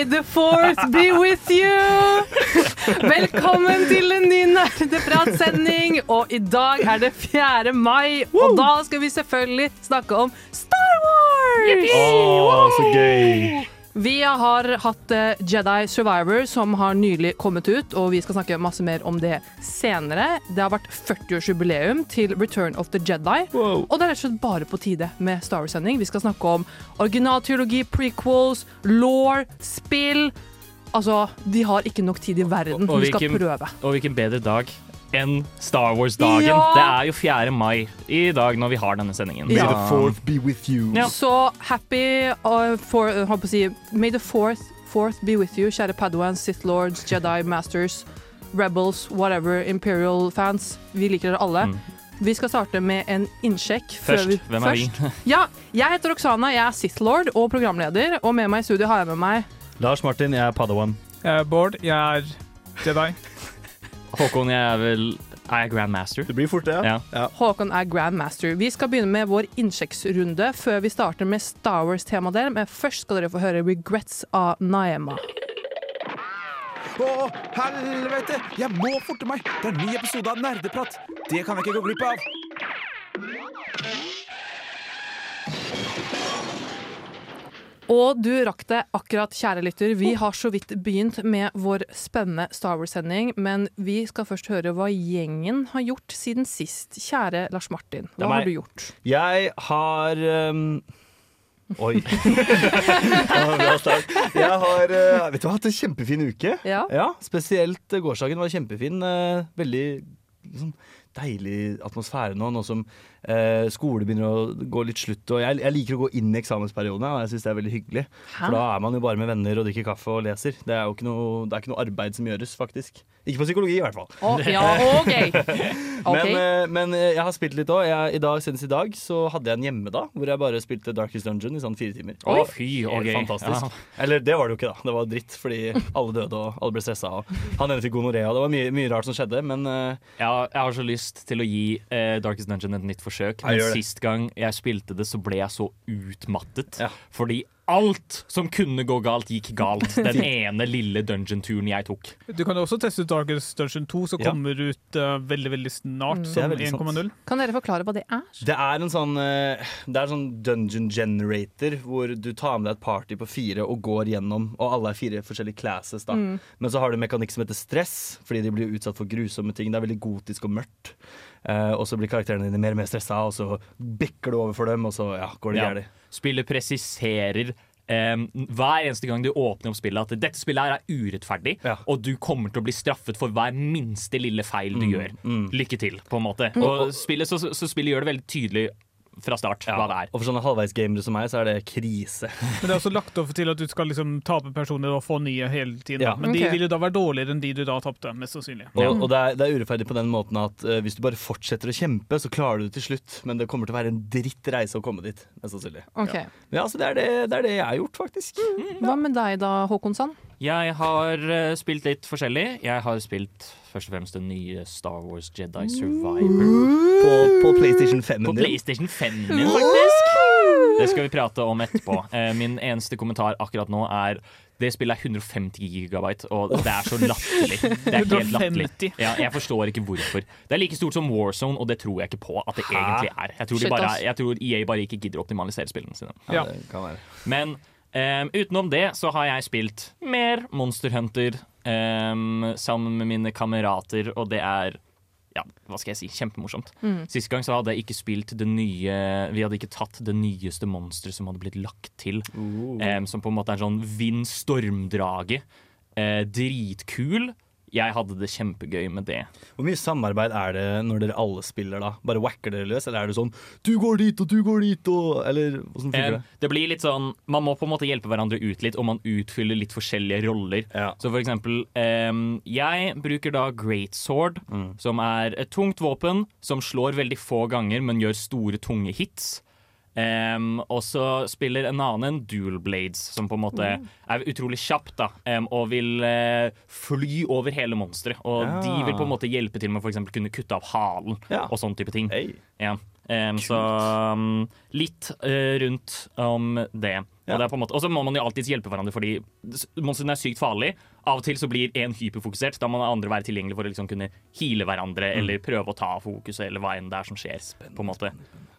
May the force be with you! Velkommen til en ny nerdepratsending. Og i dag er det 4. mai, og da skal vi selvfølgelig snakke om Star Wars! Å, så gøy! Vi har hatt eh, Jedi Survivor, som har nylig kommet ut, og vi skal snakke masse mer om det senere. Det har vært 40-årsjubileum til Return of the Jedi, Wow. og det er rett og slett bare på tide med Star Wars-sending. Vi skal snakke om originalteologi, prequels, law, spill. Altså, de har ikke nok tid i verden. Og- og Vi skal hvilken- prøve. Og hvilken bedre dag enn Star Wars-dagen. Ja! Det er jo 4. mai i dag når vi har denne sendingen. May Ja. the fourth be with you. Ja. Så happy uh, for uh, håper å si, May the fourth, fourth be with you, kjære Padawans, Sith Lords, Jedi Masters, Rebels, whatever, Imperial fans. Vi liker dere alle. Mm. Vi skal starte med en innsjekk. Først, vi, hvem er vi? Ja, jeg heter Oksana, jeg er Sith Lord og programleder, og med meg i studio har jeg med meg Lars Martin, jeg er Padawan. Jeg er Bård, jeg er Jedi. Håkon, jeg er vel Er jeg Grandmaster? Det blir fort det, Ja. Håkon er Grandmaster. Vi skal begynne med vår innsjekksrunde før vi starter med Star Wars-temadel, men først skal dere få høre Regrets av Naema. Å, helvete! Jeg må forte meg! Det er en ny episode av Nerdeprat. Det kan jeg ikke gå glipp av. Og du rakk det akkurat, kjære lytter. Vi har så vidt begynt med vår spennende Star Wars-sending, men vi skal først høre hva gjengen har gjort siden sist. Kjære Lars Martin, hva har du gjort? Jeg har um... Oi. Jeg har uh, vet du hva, hatt en kjempefin uke. Ja. Ja, Spesielt gårsdagen var kjempefin. uh, veldig sånn, deilig atmosfære nå, nå som uh, skole begynner å gå litt slutt. Og jeg, jeg liker å gå inn i eksamensperioden, og jeg syns det er veldig hyggelig. For da er man jo bare med venner og drikker kaffe og leser. Det er jo ikke noe, det er ikke noe arbeid som gjøres, faktisk. Ikke på psykologi, i hvert fall. Oh, ja, okay. okay. Men, eh, men eh, jeg har spilt litt òg. I dag, senest i dag så hadde jeg en hjemme da, hvor jeg bare spilte Darkest Dungeon i sånn fire timer. Å, fy, okay. fantastisk. Ja. Eller det var det jo ikke, da. Det var dritt fordi alle døde og alle ble stressa. Og han ene fikk gonoré, og det var mye, mye rart som skjedde. Men eh, Ja, jeg har så lyst til å gi eh, Darkest Dungeon et nytt forsøk. Ja, Men sist gang jeg spilte det, så ble jeg så utmattet. Ja. Fordi alt som kunne gå galt, gikk galt. Den ene lille dungeon-turen jeg tok. Du kan jo også teste ut Darkest Dungeon 2, som Ja. kommer ut uh, veldig veldig snart, er som 1,0. Kan dere forklare hva det er? det er en sånn uh, Det er sånn dungeon generator hvor du tar med deg et party på fire og går gjennom, og alle er fire forskjellige classes, da. Men så har du en mekanikk som heter stress, fordi de blir utsatt for grusomme ting. Det er veldig gotisk og mørkt. Eh, og så blir karakterene dine mer og mer stressa, og så bikker du over for dem, og så ja, går det Ja. gærent. Spillet presiserer Um, hver eneste gang du åpner opp spillet, at dette spillet her er urettferdig, Ja. og du kommer til å bli straffet for hver minste lille feil du gjør. Lykke til, på en måte. Og spillet, så, så spillet gjør det veldig tydelig fra start hva det er. Og for sånne halvveisgamere som meg, så er det krise. Men det er også lagt opp til at du skal liksom tape personer og få nye hele tiden. Ja. Men Ok. de vil jo da være dårligere enn de du da tapte, mest sannsynlig. Og, og det, er, det er urettferdig på den måten at uh, hvis du bare fortsetter å kjempe, så klarer du det til slutt. Men det kommer til å være en dritt reise å komme dit. Mest sannsynlig. Ok. Men ja, så det er det, det er det jeg har gjort, faktisk. Hva med deg da, Håkon Sand? Jeg har eh, spilt litt forskjellig. Jeg har spilt først og fremst den nye Star Wars Jedi Survivor. På, på PlayStation 5. På. PlayStation 5 min, faktisk. Det skal vi prate om etterpå. Eh, Min eneste kommentar akkurat nå er det spillet er 150 gigabyte, og det er så latterlig. Det er helt latterlig. Ja, jeg forstår ikke hvorfor. Det er like stort som Warzone, og det tror jeg ikke på at det egentlig er. Jeg tror, de bare, jeg tror EA bare ikke gidder å optimalisere spillene sine. Ja. Det kan være. Men em, utenom det så har jeg spilt mer Monster Hunter um, sammen med mine kamerater, og det er ja, hva skal jeg si, kjempemorsomt. Mm. Sist gang så hadde jeg ikke spilt det nye Vi hadde ikke tatt det nyeste monsteret som hadde blitt lagt til. Um, som på en måte er en sånn vind stormdrage. Eh, dritkul. Jeg hadde det kjempegøy med det. Hvor mye samarbeid er det når dere alle spiller, da? Bare whacker dere løs, eller er det sånn 'du går dit, og du går dit', og Eller åssen funker Em, det? det blir litt sånn Man må på en måte hjelpe hverandre ut litt, og man utfyller litt forskjellige roller. Ja. Så for eksempel, em, jeg bruker da Great Sword, som er et tungt våpen som slår veldig få ganger, men gjør store, tunge hits. Em, og så spiller en annen en Dual Blades, som på en måte er utrolig kjapt da, um, og vil uh, fly over hele monsteret. Og Ja. de vil på en måte hjelpe til med å kunne kutte av halen Ja. og sånn type ting. Hey. Ja. Um, så um, litt uh, rundt om det. Og, så må man jo alltids hjelpe hverandre, fordi monstrene er sykt farlig. Av og til så blir én hyperfokusert. Da må andre være tilgjengelig for å liksom kunne heale hverandre eller prøve å ta fokuset, eller hva enn det er som skjer. på en måte.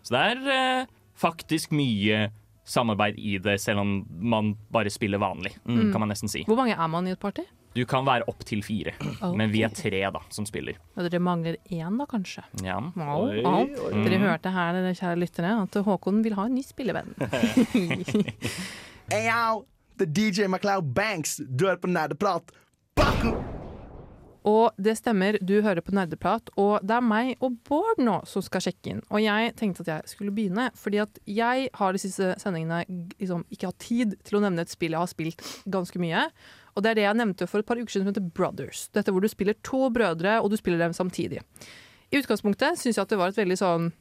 Så det er eh, faktisk mye samarbeid i det, selv om man bare spiller vanlig, kan man nesten si. Hvor mange er man i et party? Du kan være opptil fire, okay. men vi er tre da, som spiller. Ja, dere mangler én, da, kanskje? Ja. Wow. Oi, oi. Dere hørte her, dere kjære lyttere, at Håkon vil ha en ny spillevenn. Hey The DJ MacLeod Banks. Du er på Nerdeprat. Baku! Og det stemmer, du hører på Nerdeprat, og det er meg og Bård nå som skal sjekke inn. Og jeg tenkte at jeg skulle begynne, fordi at jeg har de siste sendingene liksom ikke hatt tid til å nevne et spill jeg har spilt ganske mye. Og det er det jeg nevnte for et par uker siden som heter Brothers. Dette hvor du spiller to brødre, og du spiller dem samtidig. I utgangspunktet syns jeg at det var et veldig sånn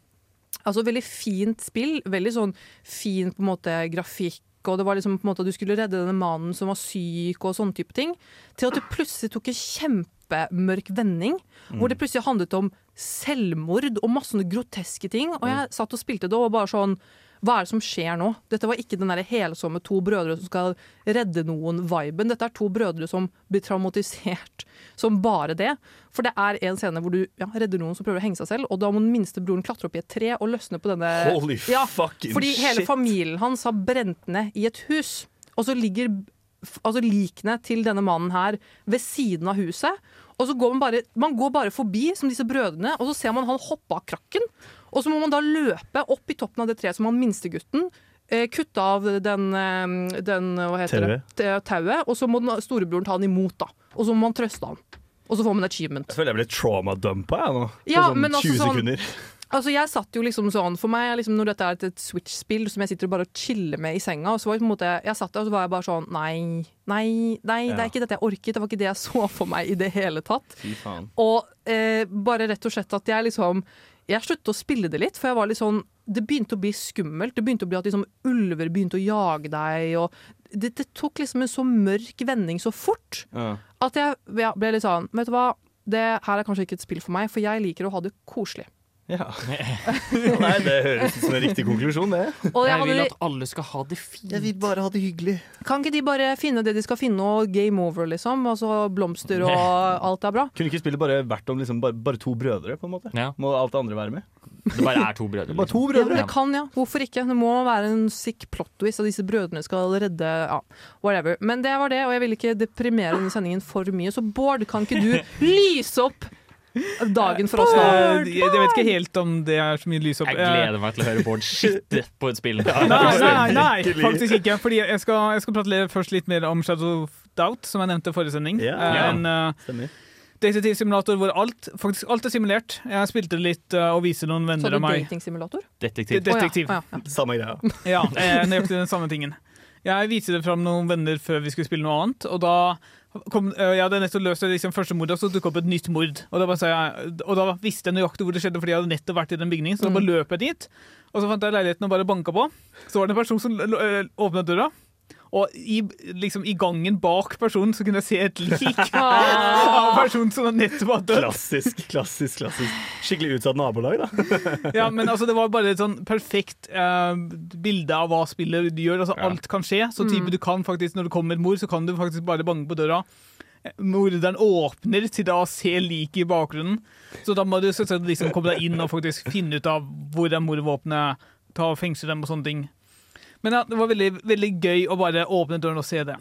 Altså veldig fint spill. Veldig sånn fin på en måte grafikk. Og det var liksom på en måte at du skulle redde denne mannen som var syk og sånne type ting. Til at det plutselig tok en kjempemørk vending. Hvor det plutselig handlet om selvmord og masse sånne groteske ting. Og jeg satt og spilte det og bare sånn Hva er det som skjer nå? Dette var ikke den der helsomme to brødre som skal redde noen-viben. Dette er to brødre som blir traumatisert som bare det. For det er en scene hvor du ja, redder noen som prøver å henge seg selv, og da må den minste broren klatre opp i et tre og løsne på denne Holy ja, fucking Fordi hele shit. familien hans har brent ned i et hus, og så ligger altså likene til denne mannen her ved siden av huset. Og så går man bare, man går bare forbi som disse brødrene, og så ser man han hoppe av krakken. Og så må man da løpe opp i toppen av det treet som han minstegutten. Eh, kutte av den, eh, den hva heter det? Det tauet, og så må den storebroren ta han imot. da Og så må man trøste han. Og så får man achievement. Jeg føler jeg blir trauma-dumpa jeg nå. På Ja, sånn men altså 20 sånn- sekunder. Altså jeg satt jo liksom sånn For meg, liksom, når dette er et, et Switch-spill som jeg sitter og bare chiller med i senga, så var jeg på en måte Jeg satt der og så var jeg bare sånn Nei, nei, nei, det er ikke dette jeg orket. Det var ikke det jeg så for meg i det hele tatt. Fy faen. Og eh, bare rett og slett at jeg liksom Jeg sluttet å spille det litt, for jeg var litt sånn Det begynte å bli skummelt. Det begynte å bli at liksom ulver begynte å jage deg, og det, det tok liksom en så mørk vending så fort Ja. at jeg ja, ble litt sånn Vet du hva, det her er kanskje ikke et spill for meg, for jeg liker å ha det koselig. Ja. Nei, det høres ut som en riktig konklusjon, det. Og jeg Jeg vil at alle skal ha det fint. Jeg vil bare ha det hyggelig. Kan ikke de bare finne det de skal finne, og game over, liksom? Altså blomster og alt er bra? Kunne ikke spillet bare vært om liksom bare, bare to brødre, på en måte? Ja. Må alt det andre være med? Det bare er to brødre. Bare to brødre? Ja, det kan, ja. Hvorfor ikke? Det må være en sick plot twist, og disse brødrene skal redde ja, whatever. Men det var det, og jeg vil ikke deprimere denne sendingen for mye. Så Bård, kan ikke du lyse opp dagen for oss nå? Eh, Jeg, jeg vet ikke helt om det er så mye lys opp. Jeg gleder meg til å høre Bård skitte på et spill. Eh, Nei, nei, nei, faktisk ikke. Fordi jeg skal, jeg skal prate først litt mer om Shadow of Doubt, som jeg nevnte i forrige sending. Ja. Eh, Ja. En uh, Stemmer. detektivsimulator hvor alt, faktisk alt er simulert. Jeg spilte litt uh, og viser noen venner av meg. datingsimulator? Detektiv. Det- Detektiv. Oh, ja. Oh, ja, Samme greia. Ja, eh, nøyaktig den samme tingen. Jeg viste det fram noen venner før vi skulle spille noe annet, og da kom, eh, jeg hadde nettopp løst liksom første mordet, og så dukket opp et nytt mord. Og da, jeg, og da visste jeg nøyaktig hvor det skjedde, fordi jeg hadde nettopp vært i den bygningen. Så da bare løp jeg dit, og så fant jeg leiligheten og bare banka på. Så var det en person som l- åpnet døra. Og i, liksom, i gangen bak personen så kunne jeg se et lik av personen som nettopp hadde dødd. Klassisk, klassisk, klassisk. Skikkelig utsatt nabolag, da. Ja, men altså, det var bare et sånn perfekt uh, bilde av hva spillet gjør. Altså, Ja. Alt kan skje. Så type du kan faktisk, når det kommer et mord, så kan du faktisk bare banke på døra. Eh, Morderen åpner til da å se liket i bakgrunnen. Så da må du liksom komme deg inn og faktisk finne ut av hvor er mordvåpenet, ta og fengsle dem og sånne ting. Men ja, det var veldig, veldig gøy å bare åpne døren og se det.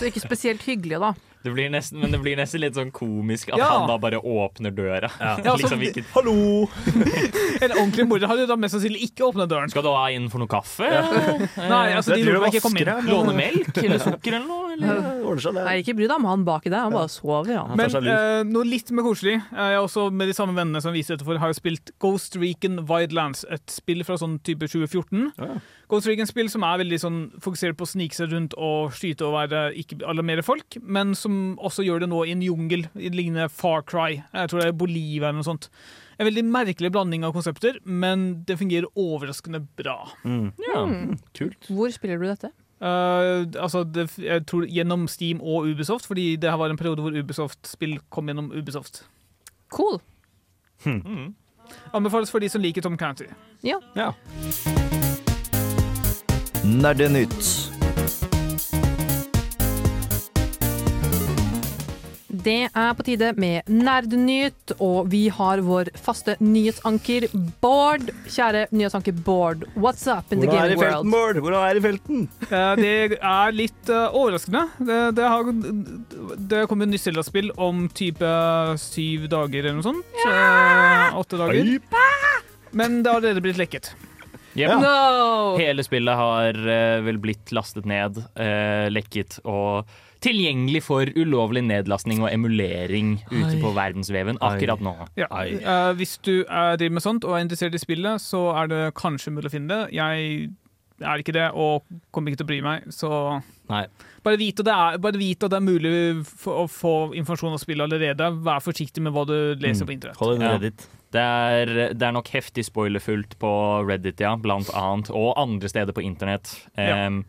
Så ikke spesielt hyggelig, da. Det blir nesten, men det blir nesten litt sånn komisk at Ja. han da bare åpner døra. Ja, så- liksom ikke, Hallo! En ordentlig morder hadde jo da mest sannsynlig ikke åpna døren. skal du ha inn for noe kaffe? Nei, altså, Jeg de tror lot meg ikke komme inn. det. Låne melk eller sukker eller noe? Eller? Det ordner seg, det. Nei, ikke bry deg om han baki der, han bare sover, ja. Han Men tar seg eh, noe litt mer koselig. Eh, Jeg har også med de samme vennene som viser dette for, har jo spilt Ghost Recon Wildlands, et spill fra sånn type 2014. Ja. Ghost Recon-spill som er veldig sånn fokusert på å snike seg rundt og skyte og være ikke alarmere folk, men som også gjør det nå i en jungel, i lignende Far Cry. Jeg tror det er Bolivia eller noe sånt. En veldig merkelig blanding av konsepter, men det fungerer overraskende bra. Mm. Ja. Kult. Hvor spiller du dette? Uh, altså, det, jeg tror gjennom Steam og Ubisoft, fordi det her var en periode hvor Ubisoft-spill kom gjennom Ubisoft. Cool. Mm. Anbefales for de som liker Tom County. Ja. Ja. Nerdenytt. Det er på tide med Nerdnytt, og vi har vår faste nyhetsanker Bård. Kjære nyhetsanker Bård, what's up in the Hvordan det gaming i felten, world? Bård? Hvordan er det i felten? Eh, det er litt eh, overraskende. Det, det, har, det kom et nytt Zelda-spill om type syv dager eller noe sånt. Eh, åtte dager. Men det har allerede blitt lekket. Jep. No! Hele spillet har uh, vel blitt lastet ned, uh, lekket og tilgjengelig for ulovlig nedlastning og emulering ute på verdensveven akkurat nå. Ja. Eh, hvis du driver med sånt og er interessert i spillet, så er det kanskje mulig å finne det. Jeg er ikke det og kommer ikke til å bry meg, så Nei. bare vit at det er, bare vit at det er mulig å få informasjon om spillet allerede. Vær forsiktig med hva du leser Mm. på internett. Hold en Ja. Det er, det er nok heftig spoilerfullt på Reddit, ja, blant annet, og andre steder på internett. Ja. Um,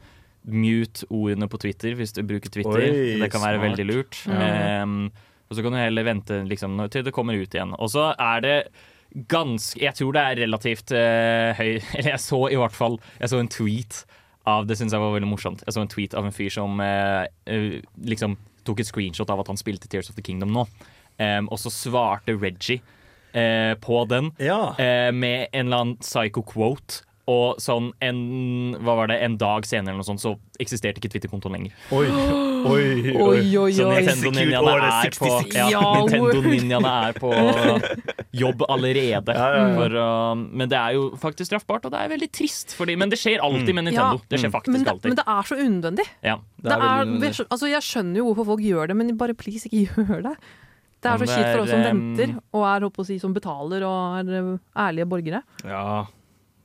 mute ordene på Twitter hvis du bruker Twitter. Oi, det kan være smart. veldig lurt. Ja. Um, og så kan du heller vente liksom, til det kommer ut igjen. Og så er det ganske Jeg tror det er relativt uh, høy Eller jeg så i hvert fall Jeg så en tweet av Det syns jeg var veldig morsomt. Jeg så en tweet av en fyr som uh, liksom tok et screenshot av at han spilte Tears of the Kingdom nå. Um, og så svarte Reggie eh, på den Ja. eh, med en eller annen psycho quote. Og sånn en, hva var det, en dag senere eller noe sånt, så eksisterte ikke Twitter-kontoen lenger. Oi, oi, oi. Oi, oi, Så. Nintendo-ninjaene er, på, ja, Nintendo-ninjaene er på jobb allerede. Ja, ja, ja. For, uh, men det er jo faktisk straffbart, og det er veldig trist. Fordi, men det skjer alltid med Nintendo. Ja. Det skjer Men faktisk det, alltid. men det er så unødvendig. Ja. Det er, altså, jeg skjønner jo hvorfor folk gjør det, men bare please, ikke gjør det. Det er så kjipt for oss som venter, og er håper å si, som betaler og er eh, ærlige borgere. Ja.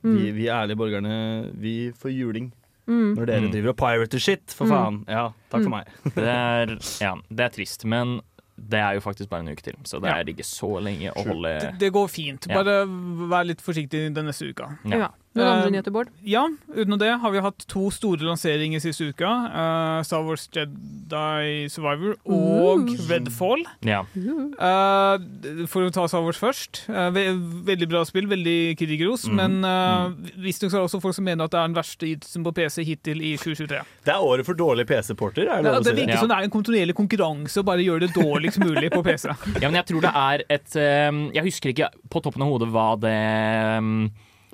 Mm. Vi, vi ærlige borgerne, vi får juling. Mm. Når dere Mm. driver og pirater shit, for Mm. faen. Ja, takk for Mm. meg. Det er, ja, det er trist, men det er jo faktisk bare en uke til, så det Ja. er ikke så lenge å holde Det, det går fint. Ja. Bare vær litt forsiktig den neste uka. Ja. Ja. Noen andre Eh, nyheter, Bård? Ja, utenom det har vi hatt to store lanseringer siste uka. Uh, Star Wars Jedi Survivor og Ooh. Redfall. Ja. Uh, for å ta Star Wars først. eh, ve veldig bra spill, veldig kritikerros. Mm. Men uh, visstnok er det også folk som mener at det er den verste ytelsen på PC hittil i 2023. Det er året for dårlige PC-porter, er det Ja, lov å det virker Ja. som det er en kontinuerlig konkurranse å bare gjøre det dårligst mulig på PC. Ja, men jeg tror det er et eh, Jeg husker ikke på toppen av hodet hva det eh,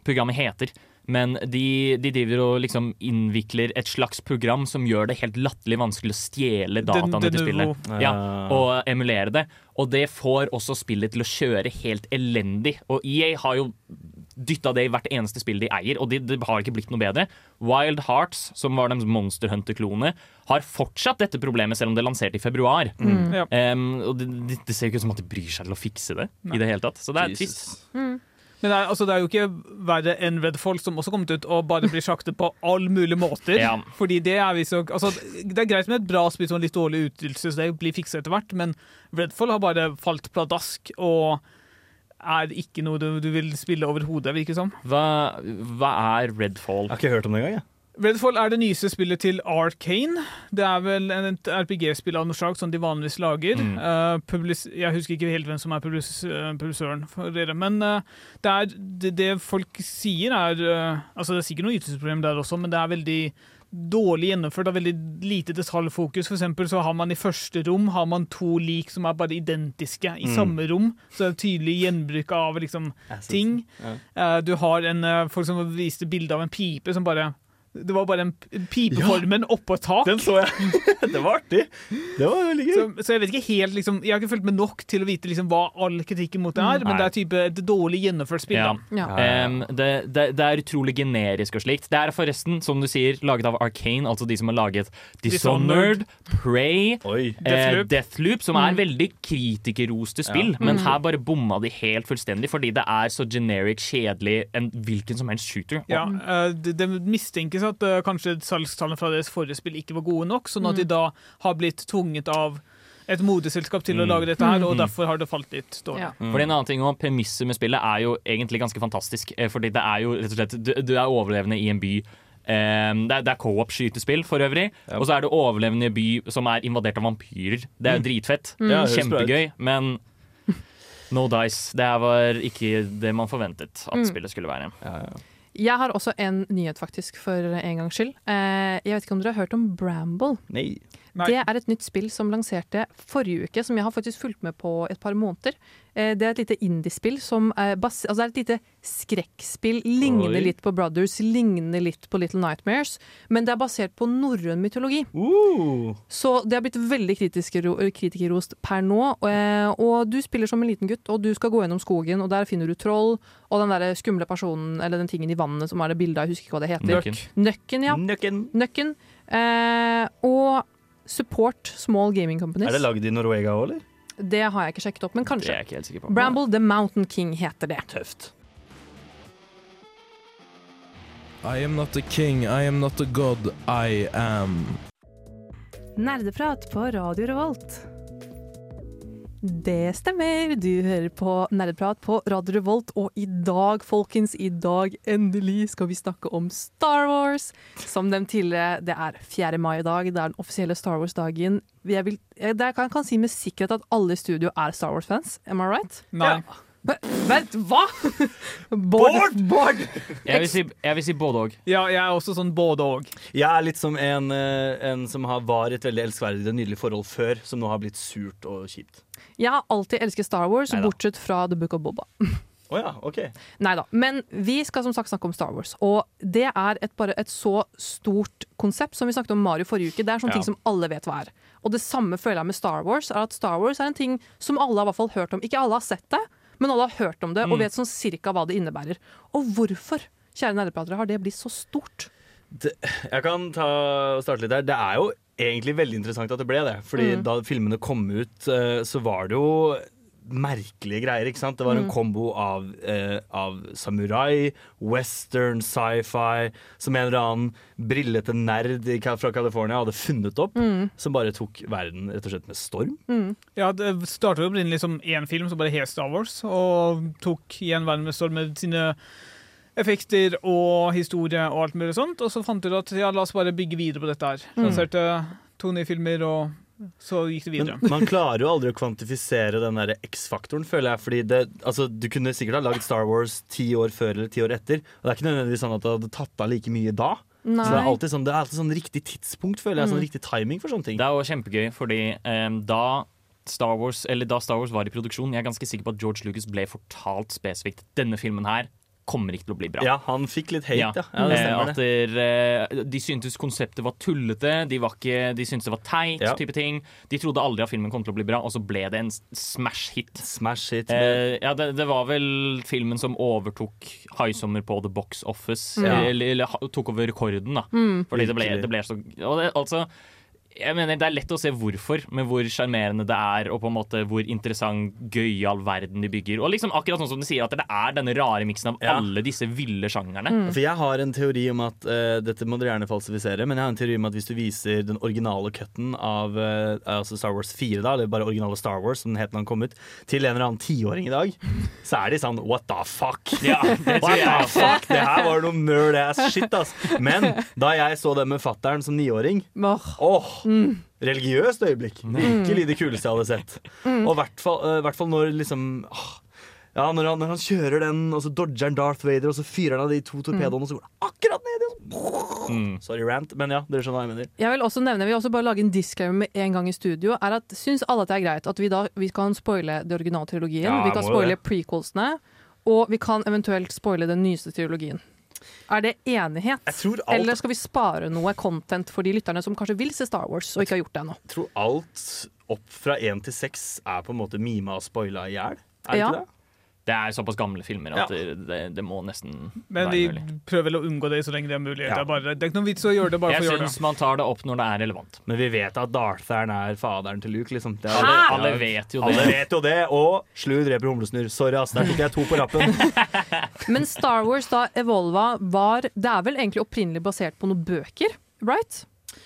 programmet heter. Men de, de driver og liksom innvikler et slags program som gjør det helt latterlig vanskelig å stjele dataene til spillet. Ja, og emulere det. Og det får også spillet til å kjøre helt elendig. Og EA har jo dytta det i hvert eneste spill de eier, og det de har ikke blitt noe bedre. Wild Hearts, som var deres Monster Hunter-klone, har fortsatt dette problemet selv om det lanserte i februar. Mm. Ja. Em, og det, det, ser jo ikke ut som at de bryr seg til å fikse det. i det hele tatt Så det er Jesus. trist. Men det er, altså, det er jo ikke verre enn Redfall, som også kommet ut og bare blir sjaktet på all mulige måter. Ja. Fordi det er visst nok- altså, Det er greit med et bra spill som en litt dårlig utnyttelse, så det blir fiksa etter hvert, men Redfall har bare falt pladask og er ikke noe du, du vil spille overhodet, virker det som. Hva, hva er Redfall? Jeg har ikke hørt om det engang. Redfall er det nyeste spillet til Arcane. Det er vel et RPG-spill av noe slag som de vanligvis lager. Mm. Uh, jeg husker ikke helt hvem som er publis eh, publisøren for dere, men uh, det, er, det, det folk sier er Altså, det er sikkert noe ytelsesproblem der også, men det er veldig dårlig gjennomført og veldig lite detaljfokus. For eksempel så har man i første rom har man to lik som er bare identiske i Mm. samme rom. Så det er tydelig gjenbruk av liksom ting. Ja. Du har en folk som viste bilde av en pipe som bare Det var bare en pipeformen pipeformen oppå et tak. Den så jeg. det var artig. Det var veldig gøy. Så, så jeg vet ikke helt liksom, Jeg har ikke fulgt med nok til å vite liksom, hva all kritikken mot det er, men det er type et dårlig gjennomført spill. Ja. Ja. Um, det, det, det er utrolig generisk og slikt. Det er forresten, som du sier, laget av Arcane, altså de som har laget Dishonored, Prey, eh, Deathloop. Deathloop, som er veldig kritikerroste spill, men her bare bomma de helt fullstendig fordi det er så generic, kjedelig, en hvilken som helst shooter. Ja, uh, det, det mistenkes at uh, kanskje salgstallene fra deres forrige spill ikke var gode nok, sånn at de da har blitt tvunget av et modeselskap til å lage dette her, og derfor har det falt litt dårlig. Ja. Fordi en annen ting om Premisset med spillet er jo egentlig ganske fantastisk. eh, Fordi det er jo rett og slett Du, du er overlevende i en by. Um, det er, det er co-op-skytespill for øvrig. Og så er det overlevende i en by som er invadert av vampyrer. Det er jo dritfett. Mm. bra ut. Kjempegøy, men no dice. Det var ikke det man forventet at Mm. spillet skulle være. Jeg har også en nyhet, faktisk, for en gangs skyld. Eh, jeg vet ikke om dere har hørt om Bramble? Nei. Nei. Det er et nytt spill som lanserte forrige uke, som jeg har faktisk fulgt med på et par måneder. Eh, det er et lite indiespill som er bas altså det er et lite skrekkspill. Ligner litt på Brothers, ligner litt på Little Nightmares. Men det er basert på norrøn mytologi. Uh. Så det har blitt veldig kritikerro- kritikerrost per nå. eh, Og du spiller som en liten gutt, og du skal gå gjennom skogen, og der finner du troll og den der skumle personen, eller den tingen i vannet som er det bildet av, jeg husker ikke hva det heter. Nøkken. Nøkken, ja. Nøkken. Nøkken. Eh, og support small gaming companies. Er det lagd i Norwega òg, eller? Det har jeg ikke sjekket opp, men kanskje. Det er jeg ikke helt sikker på. Bramble The Mountain King heter det. Tøft. I am not a king, I am not a god, I am. Nerdeprat på Radio Revolt. Det stemmer, du hører på Nerdeprat på Radio Revolt, og i dag, folkens, i dag endelig skal vi snakke om Star Wars. Som nevnt tidligere, det er 4. mai i dag, det er den offisielle Star Wars-dagen. Jeg, vil, jeg, kan, kan si med sikkerhet at alle i studio er Star Wars-fans, am I right? Nei. Ja. Vent, hva?! Bård! Bård! Jeg vil si, jeg vil si både òg. Ja, jeg er også sånn både òg. Jeg er litt som en, eh, en som har, var et veldig elskverdig og nydelig forhold før, som nå har blitt surt og kjipt. Jeg har alltid elsket Star Wars, Neida. bortsett fra The Book of Boba. Oh ja, OK. Nei da. Men vi skal som sagt snakke om Star Wars. Og det er et, bare et så stort konsept som vi snakket om Mario forrige uke. Det er sånne Ja. ting som alle vet hva er. Og det samme føler jeg med Star Wars. er at Star Wars er en ting som alle har hvert fall hørt om. Ikke alle har sett det, men alle har hørt om det og vet sånn cirka hva det innebærer. Og hvorfor, kjære nerdepratere, har det blitt så stort? Jeg kan ta starte litt der. Det er jo egentlig veldig interessant at det ble det. Fordi da filmene kom ut, eh, så var det jo merkelige greier. ikke sant? Det var en kombo av, eh, av samurai, western, sci-fi, som en eller annen brillete nerd fra California hadde funnet opp. Som bare tok verden rett og slett med storm. Ja, Det startet opprinnelig som én film som bare het Star Wars, og tok igjen verden med storm med sine effekter og historie og alt mulig sånt. Og så fant du ut at ja, la oss bare bygge videre på dette her. Lanserte to nye filmer, og så gikk det videre. Men man klarer jo aldri å kvantifisere den der X-faktoren, føler jeg. Fordi det, altså, du kunne sikkert ha laget Star Wars ti år før eller ti år etter. Og det er ikke nødvendigvis sånn at det hadde tatt av like mye da. Så det er alltid sånn, det er alltid sånn riktig tidspunkt, føler jeg. Sånn riktig timing for sånne ting. Det er jo kjempegøy, fordi um, da Star Wars Eller da Star Wars var i produksjon, jeg er ganske sikker på at George Lucas ble fortalt spesifikt denne filmen her kommer ikke til å bli bra. Ja, han fikk litt hate, ja. Ja. ja. det Eh, stemmer at der, eh, de syntes konseptet var tullete, de, var ikke, de syntes det var teit. Ja. type ting De trodde aldri at filmen kom til å bli bra, og så ble det en smash hit. Smash hit. Eh, ja, det, det var vel filmen som overtok High Summer på The Box Office. Ja. Eller, eller tok over rekorden, da. Mm. Fordi det ble, det ble så og det, Altså jeg mener Det er lett å se hvorfor, med hvor sjarmerende det er, og på en måte hvor interessant, gøyal verden de bygger. Og liksom akkurat sånn som du sier, at det er denne rare miksen av Ja. alle disse ville sjangerne. Mm. For jeg har en teori om at uh, Dette må dere gjerne falsifisere, men jeg har en teori om at hvis du viser den originale cutten av uh, altså Star Wars 4, da, eller bare originale Star Wars, som den het da den kom ut, til en eller annen tiåring i dag, så er de sånn What the fuck? Ja, det What the fuck? Det her var noe nerd ass shit, ass. Men da jeg så det med fattern som niåring Åh, Åh! Religiøst øyeblikk. Virkelig det kuleste jeg hadde sett. Og i hvert fall, eh, når liksom åh, ja, når han, når han kjører den, og så dodger han Darth Vader, og så fyrer han av de to torpedoene, og så går han akkurat ned i Mm. Sorry, rant, men ja, dere skjønner hva jeg mener. Jeg vil også nevne, vi også bare lage en disclaimer med en gang i studio. er at Syns alle at det er greit at vi da vi kan spoile det originale trilogien? Ja, vi kan spoile prequelsene, og vi kan eventuelt spoile den nyeste trilogien. Er det enighet? Alt- Eller skal vi spare noe content for de lytterne som kanskje vil se Star Wars og ikke har gjort det ennå? Jeg tror alt opp fra én til seks er på en måte mima og spoila i hjel. Er det Ja. ikke det? Det er såpass gamle filmer at Ja. det, det, det må nesten Men være de mulig. prøver vel å unngå det så lenge det er mulig. Ja. Det, er bare, det er ikke noen vits å gjøre det bare Jeg for å gjøre det. syns det. man tar det opp når det er relevant. Men vi vet at Darthern er faderen til Luke, liksom. Det er, Alle, alle vet jo det. alle vet jo det. Og Slu dreper humlesnurr. Sorry, ass. Der tok jeg to på rappen. Men Star Wars da Evolva var Det er vel egentlig opprinnelig basert på noen bøker, right?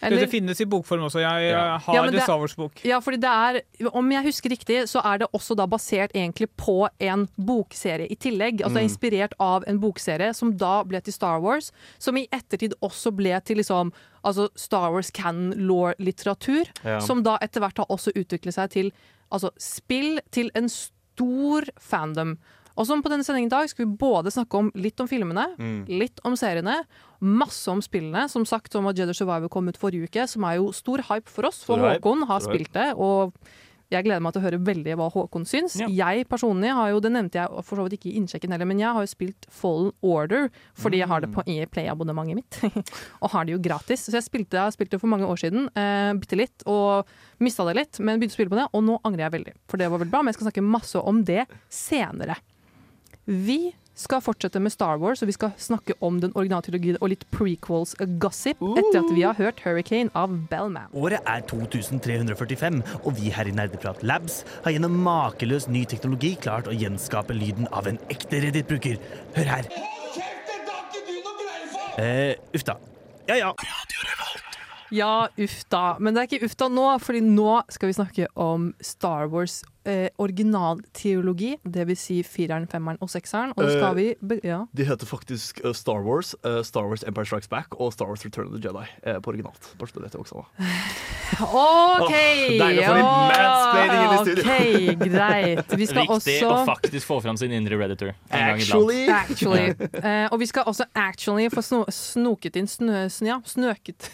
Det, det finnes i bokform også. Jeg Ja. eh, har Ja, det det- Star Wars-bok. Ja, fordi det er, om jeg husker riktig, så er det også da basert egentlig på en bokserie i tillegg. Altså det er inspirert av en bokserie som da ble til Star Wars, som i ettertid også ble til liksom altså Star Wars canon law-litteratur, Ja. som da etter hvert har også utviklet seg til altså spill til en stor fandom. Og som på denne sendingen i dag skal vi både snakke om litt om filmene, litt om seriene, masse om spillene. Som sagt som at Jedi Survivor kom ut forrige uke, som er jo stor hype for oss. For Stor Håkon har spilt det, og jeg gleder meg til å høre veldig hva Håkon syns. Ja. Jeg personlig har jo, det nevnte jeg for så vidt ikke i innsjekken heller, men jeg har jo spilt Fallen Order fordi jeg har det på EA Play-abonnementet mitt. og har det jo gratis. Så jeg spilte, jeg spilte det for mange år siden, eh, bitte litt, og mista det litt, men begynte å spille på det, og nå angrer jeg veldig. For det var veldig bra, men jeg skal snakke masse om det senere. Vi skal fortsette med Star Wars, og vi skal snakke om den originale trilogien og litt prequels gossip etter at vi har hørt Hurricane av Bellman. Året er 2345, og vi her i Nerdeprat Labs har gjennom makeløs ny teknologi klart å gjenskape lyden av en ekte Reddit-bruker. Hør her. Eh, uff da. Ja ja. Ja, uff da. Men det er ikke uff da nå, fordi nå skal vi snakke om Star Wars eh, originalteologi. Det vil si fireren, femmeren og sekseren. Og så skal vi be ja. De heter faktisk eh, Star Wars, eh, Star Wars Empire Strikes Back og Star Wars Return of the Jedi eh, på originalt. Bare så du vet det også. da. OK! deilig å få litt mansplaining inn i studio. OK, greit. Vi skal Viktig også å faktisk få fram sin indre redditor. Actually Actually. uh, og vi skal også actually få sno snoket inn snø... sn- Ja, snøket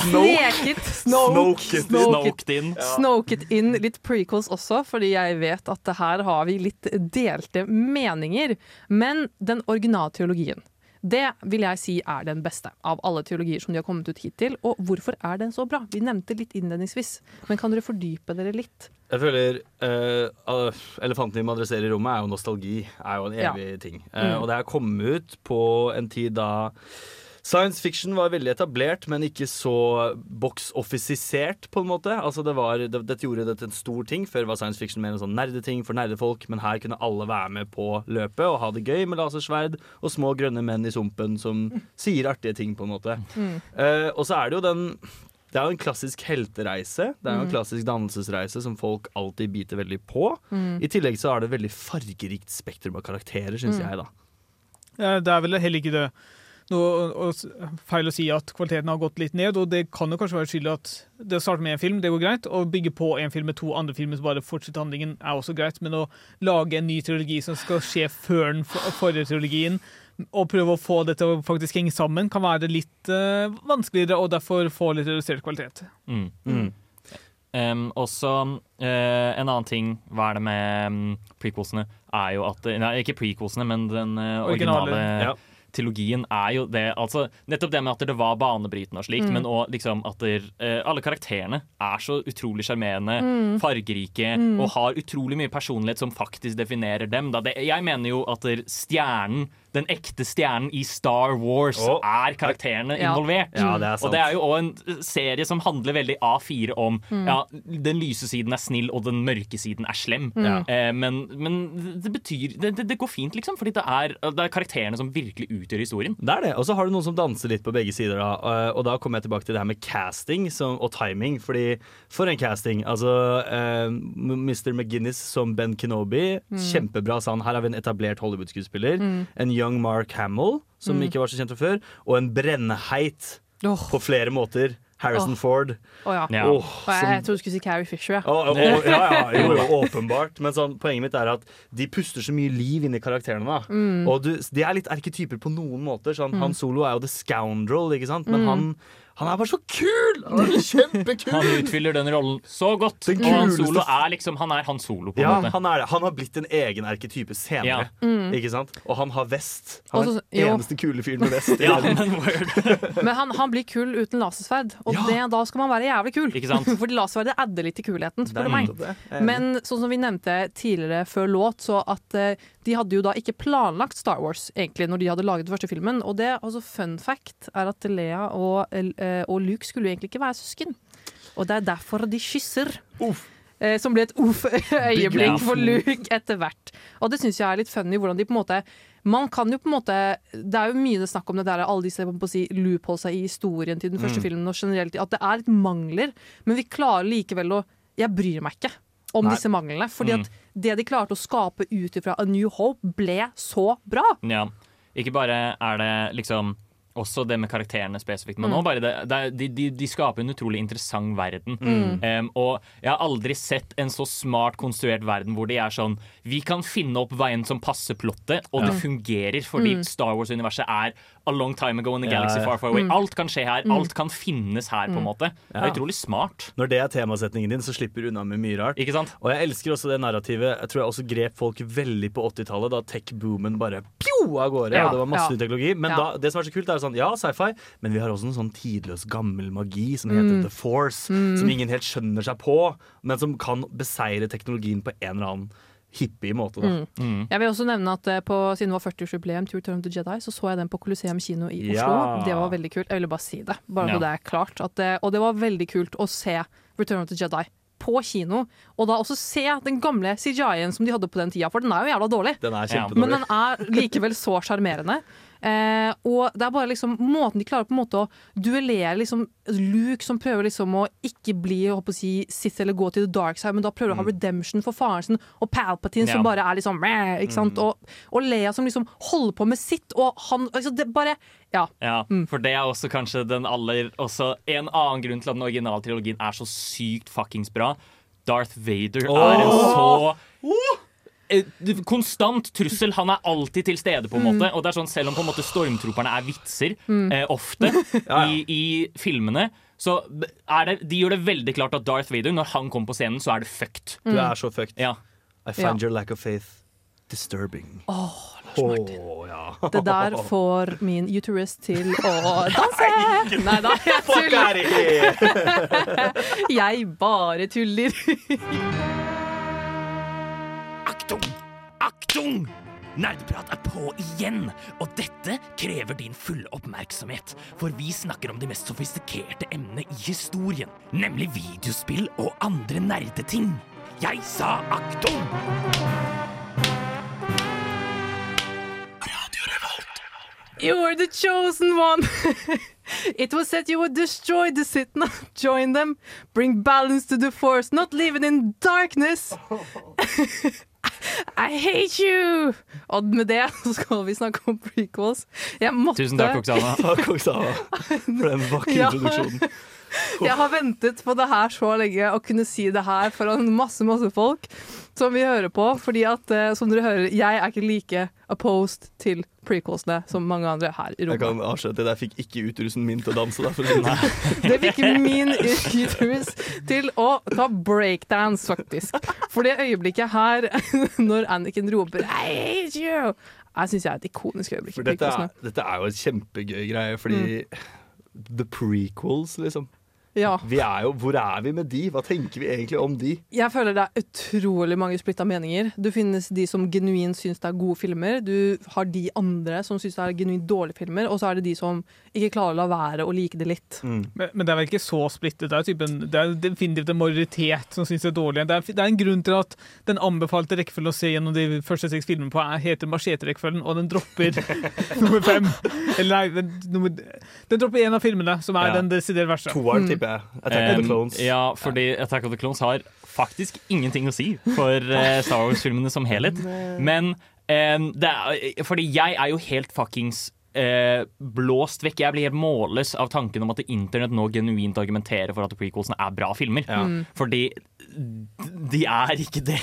Sneket Snoket. Snoket inn. Snoket inn litt prequels også, fordi jeg vet at her har vi litt delte meninger. Men den originalteologien, det vil jeg si er den beste av alle teologier som de har kommet ut hittil. Og hvorfor er den så bra? Vi nevnte litt innledningsvis, men kan dere fordype dere litt? Jeg føler uh, Elefanten vi må adressere i rommet, er jo nostalgi. er jo en Ja. evig ting. Uh, Mm. Og det har kommet ut på en tid da Science fiction var veldig etablert, men ikke så box-offisisert, på en måte. Altså det var, det, Dette gjorde det til en stor ting. Før var science fiction mer en sånn nerdeting for nerdefolk, men her kunne alle være med på løpet og ha det gøy med lasersverd og små grønne menn i sumpen som sier artige ting, på en måte. Eh, og så er det jo den det er jo en klassisk heltereise. Det er jo en klassisk dannelsesreise som folk alltid biter veldig på. I tillegg så er det veldig fargerikt spektrum av karakterer, syns jeg, da. Ja, det er vel heller ikke det noe å- å- feil å si at kvaliteten har gått litt ned, og det kan jo kanskje være skyld at det å starte med en film, det går greit, og bygge på en film med to andre filmer som bare fortsetter handlingen, er også greit, men å lage en ny trilogi som skal skje før den forrige trilogien, og prøve å få det til å faktisk henge sammen, kan være litt uh, vanskeligere, og derfor få litt redusert kvalitet. Mm. Mm. Um, også eh, en annen ting, hva er det med um, prequelsene, er jo at Nei, ikke prequelsene, men den uh, Originale, originale ja. Trilogien er jo det altså, Nettopp det med at det var banebrytende og slikt, men òg liksom at der, uh, alle karakterene er så utrolig sjarmerende, fargerike og har utrolig mye personlighet som faktisk definerer dem. Det, jeg mener jo at der, stjernen, den ekte stjernen i Star Wars, oh. er karakterene Ja. involvert. Ja, det er sant. Og det er jo òg en serie som handler veldig A4 om ja, den lyse siden er snill, og den mørke siden er slem. Eh, men, men det betyr det, det, det går fint, liksom, fordi det er, det er karakterene som virkelig utgjør historien. Det er det. Og så har du noen som danser litt på begge sider. Da. Eh, Og da kommer jeg tilbake til det her med casting som, og timing. Fordi For en casting. Altså eh, Mr. McGinnis som Ben Kenobi. Kjempebra. sa han, her har vi en etablert Hollywood-skuespiller. En young Mark Hamill, som ikke var så kjent fra før. Og en brennheit oh. på flere måter. Harrison oh. Ford. Oh, ja. Jeg, som- jeg trodde du skulle si Carrie Fisher. Ja. Jo, jo, åpenbart. Men sånn, poenget mitt er at de puster så mye liv inn i karakterene. Da. Og du, de er litt erketyper på noen måter. Sånn, Han Solo er jo the scoundrel, ikke sant? men han, Han er bare så kul! Han er kjempekul! Han utfyller den rollen så godt. Den Og Han Solo er liksom Han er Han Solo, på en Ja, måte. han, er han har blitt en egen erketype senere. Mm. Ikke sant? Og han har vest. Han er den eneste kule fyren med vest. Ja, men. Men han, han blir kul uten lasersverd, og Ja. det, da skal man være jævlig kul. Ikke sant? Fordi lasersverdet adder litt til kulheten, spør du meg. Men sånn som vi nevnte tidligere før låt, så at uh, de hadde jo da ikke planlagt Star Wars egentlig når de hadde laget den første filmen. Og det, altså fun fact er at Lea og, eh, og Luke skulle jo egentlig ikke være søsken. Og det er derfor de kysser. Uff. som ble et uff-øyeblikk for. Luke etter hvert. Og det syns jeg er litt funny, hvordan de på en måte man kan jo på en måte Det er jo mye det snakk om det der, alle disse på si, loopholesa i historien til den første Mm. filmen, og generelt at det er litt mangler, men vi klarer likevel å Jeg bryr meg ikke om Nei. disse manglene, fordi Mm. at det de klarte å skape ut ifra A New Hope, ble så bra. Ja. Ikke bare er det liksom også det med karakterene spesifikt, men Mm. nå bare det, det de, de, de skaper en utrolig interessant verden. Mm. Um, og jeg har aldri sett en så smart konstruert verden hvor de er sånn Vi kan finne opp veien som passer plottet, og det fungerer fordi Mm. Star Wars-universet er a long time ago in the galaxy ja. far, far away. Mm. Alt kan skje her. Mm. Alt kan finnes her, på en måte. Det er utrolig smart. Når det er temasetningen din, så slipper du unna med mye rart. Ikke sant? Og jeg elsker også det narrativet. Jeg tror jeg også grep folk veldig på 80-tallet, da tech-boomen bare av gårde. Ja, og det var masse ja. ny teknologi. Men Ja. da, det som er så kult, er sånn ja, sci-fi, men vi har også en sånn tidløs, gammel magi som heter Mm. The Force. Mm. Som ingen helt skjønner seg på, men som kan beseire teknologien på en eller annen hippie måte. Da. Mm. Mm. Jeg vil også nevne at eh, på, Siden det var 40-årsjubileum til Return of the Jedi, så så jeg den på Colosseum kino i Oslo. Ja. Det var veldig kult. Jeg ville bare si det. Bare Ja. så det er klart. At det, og det var veldig kult å se Return of the Jedi på kino. Og da også se den gamle CGI-en som de hadde på den tida, for den er jo jævla dårlig. Den er kjempedårlig. Men den er likevel så sjarmerende. Eh, og det er bare liksom måten de klarer på en måte å duellere liksom Luke som prøver liksom å ikke bli å si, Sith eller gå til the dark side, men da prøver å ha redemption for faren sin, og Palpatine som bare er liksom sant? Og, og Leia som liksom holder på med sitt, og han altså, det bare Ja. Ja, Mm. for det er også kanskje den aller også En annen grunn til at den originale trilogien er så sykt fuckings bra. Darth Vader er en så Konstant trussel. Han er alltid til stede, på en måte. Og det er sånn, Selv om på en måte stormtroperne er vitser eh, ofte i, i filmene, så er det, de gjør det veldig klart at Darth Vader, når han kommer på scenen, så er det fucked. Du er så fucked. Ja. I find Ja. your lack of faith disturbing. Åh, Lars Martin. Ja. Det der får min uterus til å danse! Nei da, jeg tuller. Jeg bare tuller. Aktung! Nerdeprat er på igjen, og dette krever din fulle oppmerksomhet. For vi snakker om de mest sofistikerte emnene i historien, nemlig videospill og andre nerdeting. Jeg sa aktum! You were the chosen one. it was said you would destroy the city, not join them. Bring balance to the force, not live it in darkness. I hate you! Og med det så skal vi snakke om prequels. Jeg måtte Tusen takk, Oksana. Takk, Oksana, for den vakre Ja. introduksjonen. Jeg har ventet på det her så lenge, å kunne si det her foran masse masse folk som vi hører på. Fordi at, eh, som dere hører, jeg er ikke like opposed til prequelsene som mange andre her i Jeg rommet. kan avsløre at jeg fikk ikke utrusen min til å danse. Da, for å si det sånn. Det fikk min utrus til å ta breakdance, faktisk. For det øyeblikket her, når Anniken roper I hate you, jeg syns jeg er et ikonisk øyeblikk. i For dette prequelsene. er, dette er jo et kjempegøy greie, fordi The prequels, liksom. Ja. Vi er jo, hvor er vi med de? Hva tenker vi egentlig om de? Jeg føler det er utrolig mange splitta meninger. Du finnes de som genuint syns det er gode filmer. Du har de andre som syns det er genuint dårlige filmer. Og så er det de som ikke klarer å la være å like det litt. Men, men det er vel ikke så splittet. Det er, typen, det er definitivt en majoritet som syns det er dårlig. Det er, det er en grunn til at den anbefalte rekkefølgen å se gjennom de første seks filmene på er, heter Machete-rekkefølgen, og den dropper nummer fem. Eller nei, den, nummer, den dropper én av filmene, som er Ja. den desidert verste. Toeren, tipper jeg. Attack of the Clones. Ja, fordi Attack of the Clones har faktisk ingenting å si for eh, Star Wars-filmene som helhet. Men det er, fordi jeg er jo helt fuckings eh, blåst vekk. Jeg blir helt målløs av tanken om at internett nå genuint argumenterer for at prequelsene er bra filmer. Mm. Fordi de er ikke det.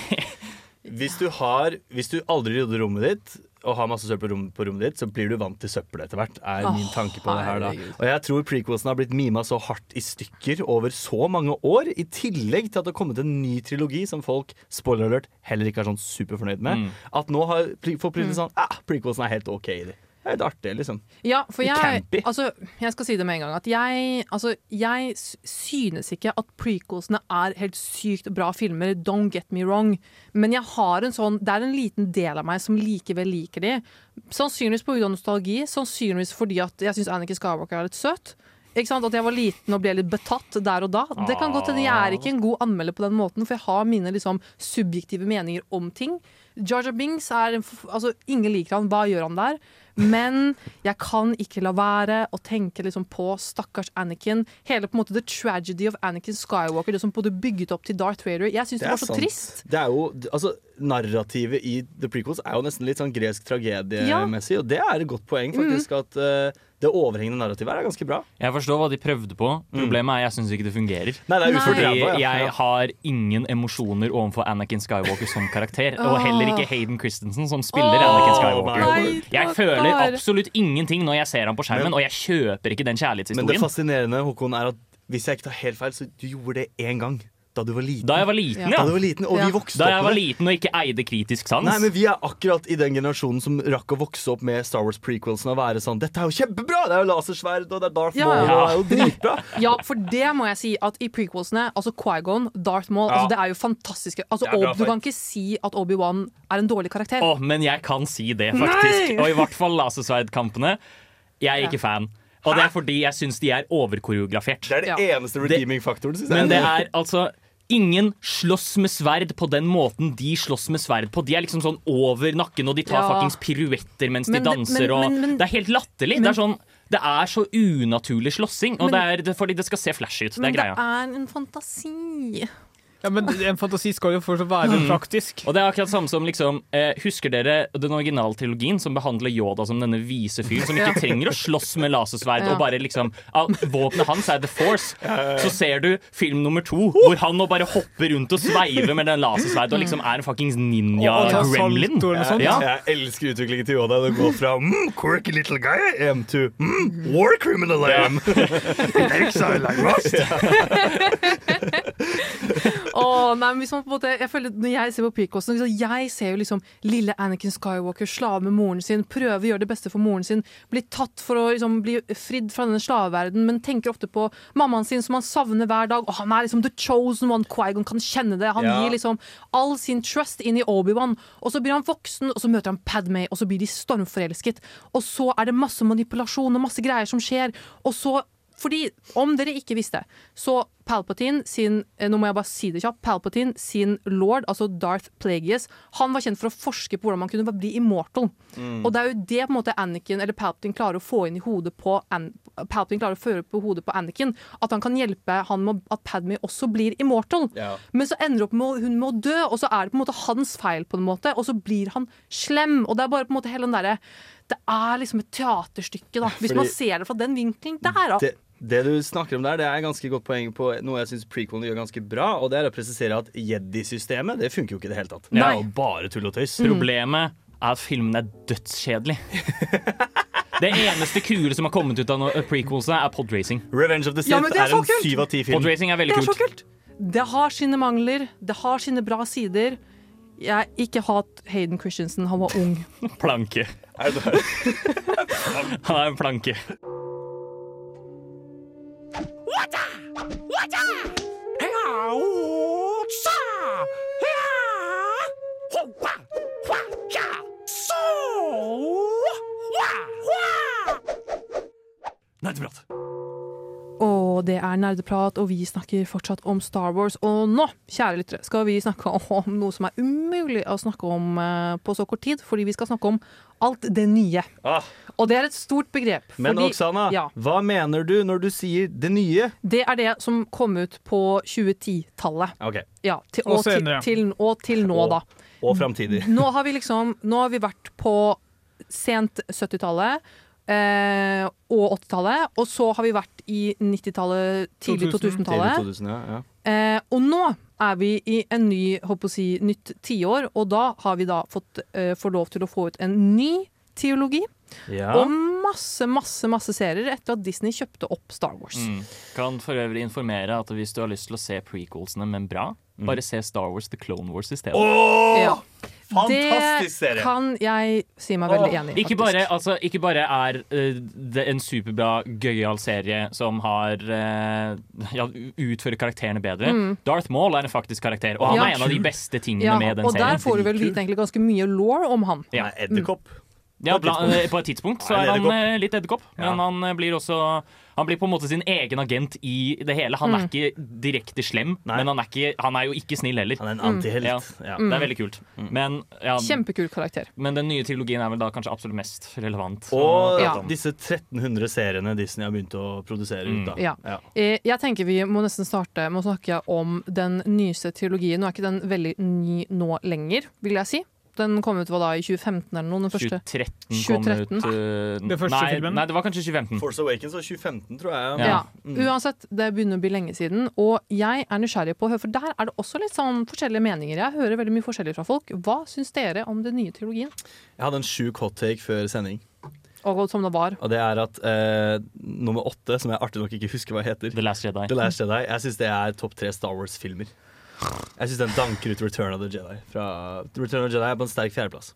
Hvis du, har, hvis du aldri rydder rommet ditt, å har masse søppel på, rom, på rommet ditt, så blir du vant til søppelet etter hvert. Er min tanke på det her da. Og jeg tror prequelsen har blitt mima så hardt i stykker over så mange år, i tillegg til at det har kommet en ny trilogi som folk, spoiler alert, heller ikke er sånn superfornøyd med. Mm. At nå har prequelsen Mm. sånn ah, prequelsen er helt OK. i Det er litt artig, liksom. Ja, for jeg, altså, jeg skal si det med en gang. At jeg, altså, jeg synes ikke at prequelsene er helt sykt bra filmer. Don't get me wrong. Men jeg har en sånn, det er en liten del av meg som likevel liker de. Sannsynligvis pga. nostalgi. Sannsynligvis fordi at jeg syns Anniken Skywalker er litt søt. Ikke sant? At jeg var liten og ble litt betatt der og da. Det kan godt hende jeg er ikke en god anmelder på den måten, for jeg har mine liksom, subjektive meninger om ting. Jar Jar Binks er altså, Ingen liker han, hva gjør han der? Men jeg kan ikke la være å tenke liksom på stakkars Anakin. Hele på en måte the tragedy of Anakin Skywalker, det som både bygget opp til Darth Vader. Jeg syns det, var så sant. trist. Det er jo, altså, narrativet i The Prequels er jo nesten litt sånn gresk tragediemessig, og det er et godt poeng, faktisk. Mm. At eh, det overhengende narrativet er ganske bra. Jeg forstår hva de prøvde på. Problemet er jeg syns ikke det fungerer. Nei, det er Fordi ja. jeg har ingen emosjoner overfor Anakin Skywalker som karakter. Og heller ikke Hayden Christensen, som spiller oh, Anakin Skywalker. nei, Jeg føler absolutt ingenting når jeg ser ham på skjermen, Men- og jeg kjøper ikke den kjærlighetshistorien. Men det fascinerende Håkon, er at hvis jeg ikke tar helt feil, så du gjorde det én gang. Da du var liten. Da jeg var liten, Da ja. du var liten, Og Ja. vi vokste Da opp jeg var det. liten og ikke eide kritisk sans. Nei, men Vi er akkurat i den generasjonen som rakk å vokse opp med Star Wars prequelsen og være sånn Dette er jo kjempebra! Det er jo lasersverd, og det er Darth Ja. Maul, og det er jo dritbra. Ja, for det må jeg si at i prequelsene, altså Quaigon, Darth Maul, Ja. altså det er jo fantastiske. Altså, er bra du kan ikke si at Obi-Wan er en dårlig karakter. Å, men jeg kan si det, faktisk. Nei! Og i hvert fall lasersverdkampene. Jeg er Ja. ikke fan. Og det er fordi jeg syns de er overkoreografert. Det er det eneste redeeming faktoren, syns jeg. Men det er altså Ingen slåss med sverd på den måten de slåss med sverd på. De er liksom sånn over nakken, og de tar Ja. fuckings piruetter mens Men de danser. men- men- og Det er helt latterlig. men- Det er sånn det er så unaturlig slåssing, og Men- det er fordi det skal se flashy ut. Det Men er greia. det er en fantasi. Ja, men En fantasi skal jo fortsatt være Mm. praktisk. Og det er akkurat samme som liksom, eh, Husker dere den originale trilogien som behandler Yoda som denne vise fyren som ikke Ja. trenger å slåss med lasersverd Ja. og bare liksom ah, Våpenet hans er The Force. Så ser du film nummer to hvor han nå bare hopper rundt og sveiver med den lasersverdet og liksom er en fuckings ninja-gremlin. Ja. Jeg elsker utviklingen til Yoda. Det går fra mm, quirky little guy I am to mm, war criminal I am. In exile I must. Åh, nei, men hvis en måte jeg føler Når jeg ser på prequelsen liksom, Jeg ser jo liksom lille Anakin Skywalker slave med moren sin, prøve å gjøre det beste for moren sin, bli tatt for å liksom, bli fridd fra denne slaveverden, men tenker ofte på mammaen sin som han savner hver dag. Og han er liksom the chosen one. Quaigon kan kjenne det. Han Ja. gir liksom all sin trust inn i Obi-Wan. Og så blir han voksen, og så møter han Padmay, og så blir de stormforelsket. Og så er det masse manipulasjon og masse greier som skjer. Og så fordi, om dere ikke visste, så Palpatine sin eh, Nå må jeg bare si det kjapt. Palpatine sin lord, altså Darth Plagueis, han var kjent for å forske på hvordan man kunne bli immortal. Mm. Og det er jo det på en måte Anakin, eller Palpatine klarer å få inn i hodet på An Palpatine klarer å føre på hodet på Anakin. At han kan hjelpe han med at Padme også blir immortal. Yeah. Men så ender opp med hun med å dø, og så er det på en måte hans feil, på en måte, og så blir han slem. Og det er bare på en måte hele den derre Det er liksom et teaterstykke, da. Hvis Fordi- man ser det fra den vinkelen der, da. Det, det du snakker om der, det er ganske godt poeng på noe jeg syns prequelen gjør ganske bra, og det er å presisere at Jedi-systemet det funker jo ikke i det hele tatt. Det er jo bare tull og tøys. Problemet er at filmen er dødskjedelig. Det eneste kule som har kommet ut av prequelsene, er podracing. Revenge of the Sith Ja, er er, en kult! syv av ti film. Podracing er Det veldig er kult. kult! Det har sine mangler, det har sine bra sider. Jeg ikke hat Hayden Christensen, han var ung. Planke. Er 와자 와자 에아오 사 헤아! 호빵! 화야 소와화 나드브라트 Og det er nerdeprat, og vi snakker fortsatt om Star Wars. Og nå, kjære lyttere, skal vi snakke om noe som er umulig å snakke om eh, på så kort tid, fordi vi skal snakke om alt det nye. Ah, Og det er et stort begrep. men fordi- Oksana, ja, hva mener du når du sier det nye? Det er det som kom ut på 2010-tallet. Okay. Ja, Og og, til, til, og til nå, Og- da. Og framtidig. Nå har vi liksom Nå har vi vært på sent 70-tallet. Eh, og 80-tallet. Og så har vi vært i 90-tallet, tidlig 2000. 2000-tallet. Tidlig 2000, ja, ja. Eh, og nå er vi i en ny, håper å si, nytt tiår, og da har vi da fått eh, få lov til å få ut en ny teologi. Ja. Og masse, masse masse serier etter at Disney kjøpte opp Star Wars. Mm. Kan for øvrig informere at hvis du har lyst til å se prequelsene, men bra, bare se Star Wars The Clone Wars i stedet. Oh! Ja. Fantastisk det serie! kan jeg si meg veldig enig i. Ikke bare, altså, ikke bare er uh, det en superbra, gøyal serie som har uh, ja, utfører karakterene bedre. Mm. Darth Maul er en faktisk karakter, og han Ja. er en av de beste tingene Ja, med den og der får du vel vite egentlig ganske mye law om han. Ja. edderkopp. edderkopp. Ja, På et tidspunkt. eh, så er han litt edderkopp, men han blir også Han blir på en måte sin egen agent i det hele. Han er ikke direkte slem, Nei. men han er, ikke, han er jo ikke snill heller. Han er en antihelt. Ja, Ja. Det er veldig kult. Men, ja, Kjempekul karakter. men den nye trilogien er vel da kanskje absolutt mest relevant. Og ja. disse 1300 seriene Disney har begynt å produsere ut. Da. Ja. Eh, Jeg tenker vi må nesten starte med å snakke om den nyeste trilogien. Nå er ikke den veldig ny nå lenger, vil jeg si. Den kom ut hva da, i 2015 eller noe? Den første. 2013 kom 2013. ut uh, Det første nei, filmen? Nei, det var kanskje 2015. Force Awakens var 2015, tror jeg. Ja. Mm. Uansett, det begynner å bli lenge siden, og jeg er nysgjerrig på å høre, for der er det også litt sånn forskjellige meninger. Jeg hører veldig mye forskjellig fra folk. Hva syns dere om den nye trilogien? Jeg hadde en sjuk hot take før sending. Og som det var. Og det er at uh, nummer åtte, som jeg artig nok ikke husker hva heter The Last Jedi. The Last Jedi Jeg syns det er topp tre Star Wars-filmer. Jeg syns den danker ut Return of the Jedi. Fra Return of the Jedi er på en sterk fjerdeplass.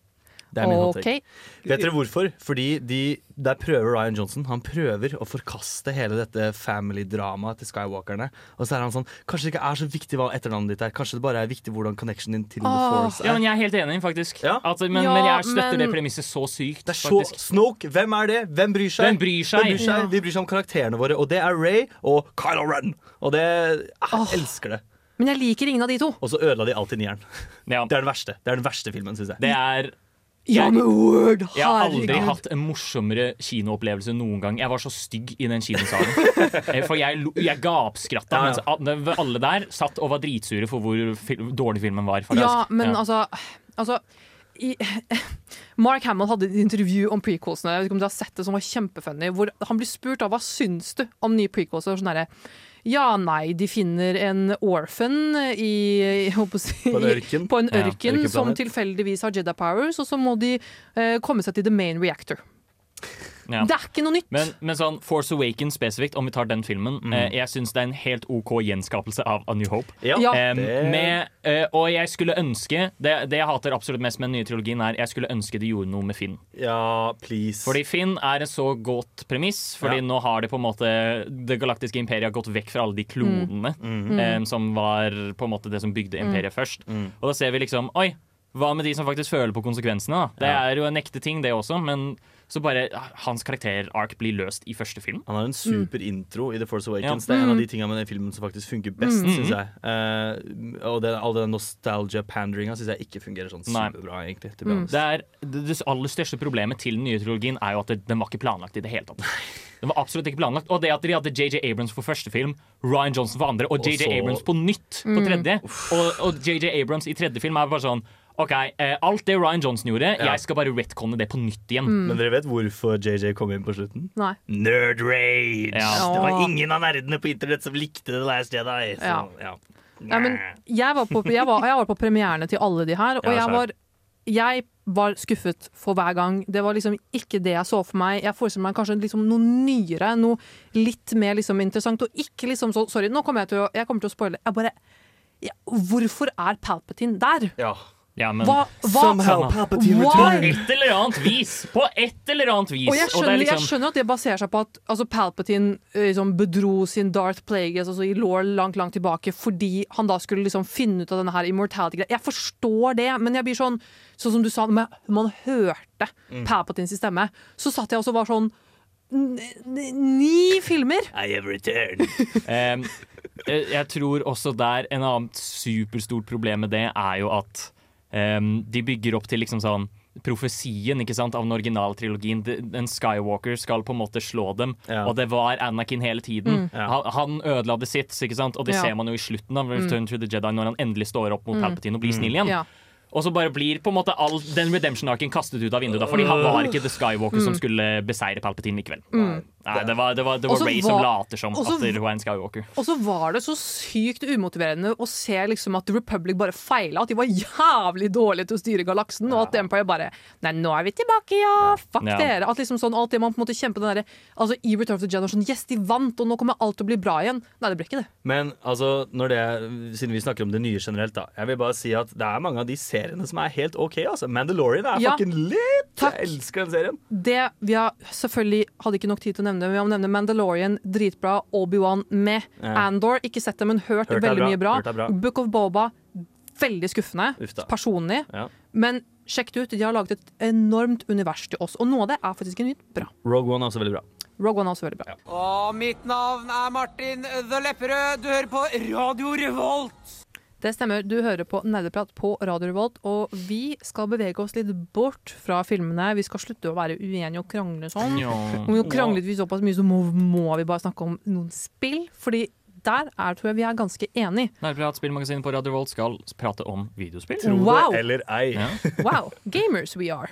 Det er min okay. Vet dere hvorfor? Fordi de, der prøver Ryan Johnson Han prøver å forkaste hele dette family-dramaet til Skywalkerne. Og så er han sånn Kanskje det ikke er så viktig hva etternavnet ditt er. Kanskje det bare er viktig hvordan connectionen din til The Force er. Ja, men Jeg er helt enig, faktisk. Ja. Altså, men, Ja, men jeg støtter men- det premisset så sykt. Det er så faktisk. Snoke, hvem er det? Hvem bryr seg? Hvem bryr seg? Hvem bryr seg? Ja. Vi bryr seg om karakterene våre, og det er Ray og Kylo Ren. Og det ah, Jeg elsker det. Men jeg liker ingen av de to. Og så ødela de alltid nieren. Ja, Det er den verste Det er den verste filmen, syns jeg. det er Ja, men word! Jeg har aldri hatt en morsommere kinoopplevelse noen gang. Jeg var så stygg i den kinosalen. Eh, For jeg, jeg gapskratta Ja, ja. mens alle- der satt og var dritsure for hvor dårlig filmen var. faktisk. Ja, men Ja. altså, altså i, Mark Hamill hadde et intervju om prequelsene Jeg vet ikke om du har sett det som var kjempefunny. Hvor han blir spurt av hva syns du om nye prequels. Og sånn derre, ja, nei, de finner en orphan i, si, På en ørken. på en Ja, som tilfeldigvis har Jedi powers, og så må de eh, komme seg til the main reactor. Ja. Det er ikke noe nytt. Men, men sånn Force Awakens spesifikt, om vi tar den filmen, Mm. eh, jeg syns det er en helt OK gjenskapelse av A New Hope. Ja. Det- med, eh, og jeg skulle ønske det, det jeg hater absolutt mest med den nye trilogien, er jeg skulle ønske de gjorde noe med Finn. Ja, please. Fordi Finn er en så godt premiss, Fordi Ja. nå har det på en måte Det galaktiske imperiet har gått vekk fra alle de klonene Mm. em, som var på en måte det som bygde imperiet først. Og da ser vi liksom Oi, hva med de som faktisk føler på konsekvensene? da? Det Ja. er jo en ekte ting, det også, men så bare ah, hans karakter-ark blir løst i første film. Han har en super intro i The Force Awakens. Ja. Det er en av Mm. de tingene med den filmen som faktisk funker best, Mm. synes jeg. Uh, og det, all den nostalgia-panderinga syns jeg ikke fungerer sånn Nei. superbra, egentlig. til Mm. Det, er, det, det aller største problemet til den nye trilogien er jo at det, den var ikke planlagt i det hele tatt. Den var absolutt ikke planlagt Og det at de hadde JJ Abrams for første film, Ryan Johnson for andre, og JJ så- Abrams på nytt på tredje. Og, og JJ Abrams i tredje film er bare sånn OK, eh, alt det Ryan Johnson gjorde, Ja. jeg skal bare retconne det på nytt igjen. Men dere vet hvorfor JJ kom inn på slutten? Nei. Nerd rage! Ja. Det var ingen av nerdene på internett som likte The Last Jedi. Så, Ja. ja. Ja, men jeg var på, jeg var, jeg var på premierene til alle de her, og Ja, jeg var, jeg var skuffet for hver gang. Det var liksom ikke det jeg så for meg. Jeg forestilte meg kanskje liksom noe nyere, noe litt mer liksom interessant, og ikke liksom så Sorry, nå kommer jeg til å, jeg kommer til å spoile. Jeg bare ja, Hvorfor er Palpatine der? ja. Ja, men Hva, hva Somehow Palpatine Why? et eller annet vis! På et eller annet vis. Og jeg det skjønner, er jeg liksom skjønner at det baserer seg på at altså, Palpatine eh, liksom, bedro sin Darth Plagueis altså, i law langt langt tilbake fordi han da skulle liksom, finne ut av denne her immortality-greia. Jeg forstår det, men jeg blir sånn Sånn som du sa, når man hørte Mm. Palpatines stemme, så satt jeg også og var sånn Ni filmer! I have returned. Eh, jeg tror også der en annet superstort problem med det er jo at em, de bygger opp til liksom sånn profesien ikke sant, av den originale trilogien. En Skywalker skal på en måte slå dem, Ja. og det var Anakin hele tiden. Mm. Han, han ødela det sitt, ikke sant? og det Ja. ser man jo i slutten av Return to the Jedi, når han endelig står opp mot Palpatine og blir snill igjen. Ja. Og så bare blir på en måte all den redemption-arken kastet ut av vinduet, da, fordi han var ikke The Skywalker som skulle beseire Palpatine likevel. Nei. Det var, det var, det var Ray som var- later som og så- at hun er en Skywalker. Og så var det så sykt umotiverende å se liksom at The Republic bare feila. At de var jævlig dårlige til å styre galaksen, og at Empire bare Nei, nå er vi tilbake, ja! Fuck Ja. dere! At liksom sånn, alt det man på en måte kjemper den derre Altså I Return of the Generation, sånn Yes, de vant, og nå kommer alt til å bli bra igjen. Nei, det ble ikke det. Men altså, det, siden vi snakker om det nye generelt, da. Jeg vil bare si at det er mange av de seriene som er helt OK. altså Mandalorian er Ja. fucking lit! Jeg elsker den serien. Det vi har selvfølgelig hadde ikke nok tid til å nevne, men vi må nevne Mandalorian, dritbra. Obi-Wan med. Ja. Andor, ikke sett det, men hørt, Hørt veldig bra, mye bra. bra. Book of Boba, veldig skuffende. Uff. Personlig. Ja. Men sjekk det ut. De har laget et enormt univers til oss, og noe av det er faktisk genuint bra. Rogue One er også veldig bra. Rogue One er også veldig bra. Og mitt navn er Martin The Lepperød. Du hører på Radio Revolt. Det stemmer. Du hører på Nerdeprat på Radio Revolt, og vi skal bevege oss litt bort fra filmene. Vi skal slutte å være uenige og krangle sånn. Ja. vi nå kranglet vi såpass mye, så må, må vi bare snakke om noen spill. Fordi der er, tror jeg vi er ganske enige. Nerdeprat, spillmagasinet på Radio Revolt skal prate om videospill. Tro det Wow. eller ei. Ja. Wow, gamers we are.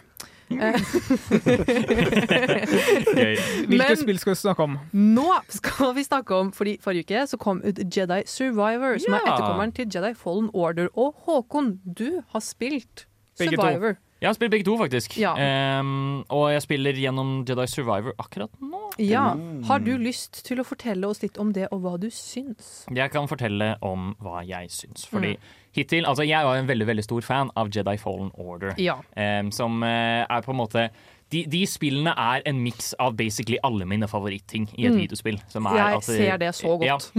Hvilke Men- spill skal vi snakke om? Nå skal vi snakke om Fordi Forrige uke så kom ut Jedi Survivor, som er etterkommeren til Jedi Fallen Order. Og Håkon, du har spilt Begge to. Survivor. Jeg har spilt begge to, faktisk. Ja. Um, og jeg spiller gjennom Jedi Survivor akkurat nå. Ja. Mm. Har du lyst til å fortelle oss litt om det, og hva du syns? Jeg kan fortelle om hva jeg syns. Fordi Mm. Hittil Altså, jeg var en veldig veldig stor fan av Jedi Fallen Order. Ja. um, som eh, er på en måte de, de spillene er en miks av basically alle mine favoritting i et Mm. videospill. Som er Jeg at ser det så godt.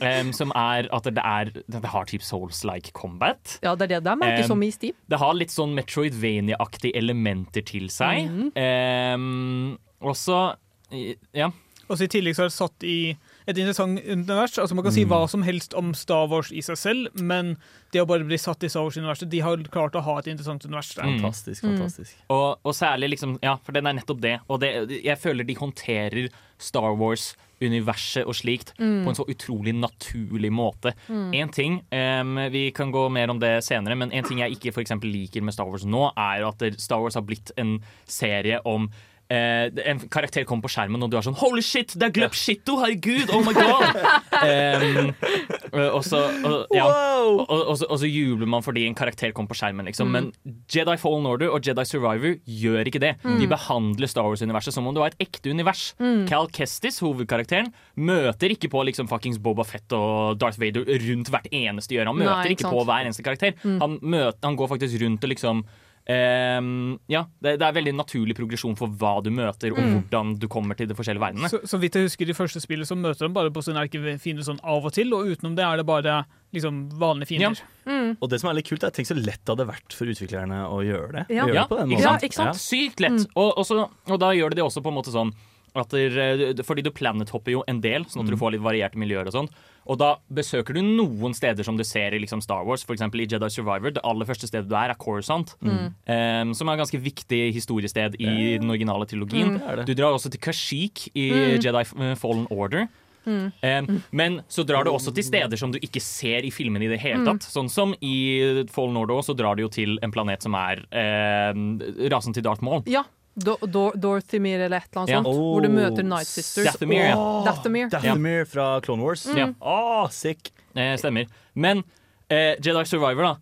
Ja, um, som er at det er Det har type Souls-like combat. Ja, det er det det merkes Um, som i Steam. Det har litt sånn Metroidvania-aktige elementer til seg. Mm. Um, også Ja. Også I tillegg så er det satt i et interessant univers. Altså Man kan si Mm. hva som helst om Star Wars i seg selv, men det å bare bli satt i Star Wars-universet De har klart å ha et interessant univers der. Fantastisk, Fantastisk, fantastisk. Og, og særlig liksom Ja, for den er nettopp det. Og det, jeg føler de håndterer Star Wars-universet og slikt Mm. på en så utrolig naturlig måte. Mm. En ting, um, Vi kan gå mer om det senere, men en ting jeg ikke for liker med Star Wars nå, er at Star Wars har blitt en serie om eh, en karakter kommer på skjermen, og du er sånn Holy shit, det er Glup Shitto! Herregud! Oh my god! Em, og, så, og, ja, og, og, så, og så jubler man fordi en karakter kommer på skjermen, liksom. Mm. Men Jedi Fallen Order og Jedi Survivor gjør ikke det. Mm. De behandler Star Wars-universet som om det var et ekte univers. Mm. Cal Kestis, hovedkarakteren, møter ikke på liksom fuckings Boba Fett og Darth Vader rundt hvert eneste hjørne. Han Nei, møter ikke ikke på hver eneste karakter. Mm. Han, møter, han går faktisk rundt og liksom ja, det, det er veldig naturlig progresjon for hva du møter, og Mm. hvordan du kommer til de forskjellige verdenene. Så, så vidt jeg husker de første spillene, så møter de bare på sånne erkefiender sånn av og til, og utenom det er det bare liksom vanlige fiender. Og det som er litt kult, er tenk så lett det hadde vært for utviklerne å gjøre det. Ja, gjøre ja det på den ikke, sant? Ja. Sykt lett. Og, og, også, og da gjør det det også på en måte sånn der, fordi du planet-hopper jo en del, sånn at du Mm. får litt varierte miljøer og sånn. Og da besøker du noen steder som du ser i liksom Star Wars, f.eks. i Jedi Survivor. Det aller første stedet du er, er Coruscant. Mm. um, som er et ganske viktig historiested i den originale trilogien. Mm. Du drar også til Kashyyyk i Mm. Jedi eh, Fallen Order. Mm. Um, men så drar du også til steder som du ikke ser i filmene i det hele Mm. tatt. Sånn som i Fallen Order så drar du jo til en planet som er um, rasen til Darth Maul. Ja. Do, do, Dorthymir eller et eller annet Ja. sånt. Hvor du møter Night Sisters. Dathomir, ja. og Dathomir. Dathomir fra Clone Wars. Mm. Ja. Å, sick. Eh, stemmer. Men eh, Jedi Survivor da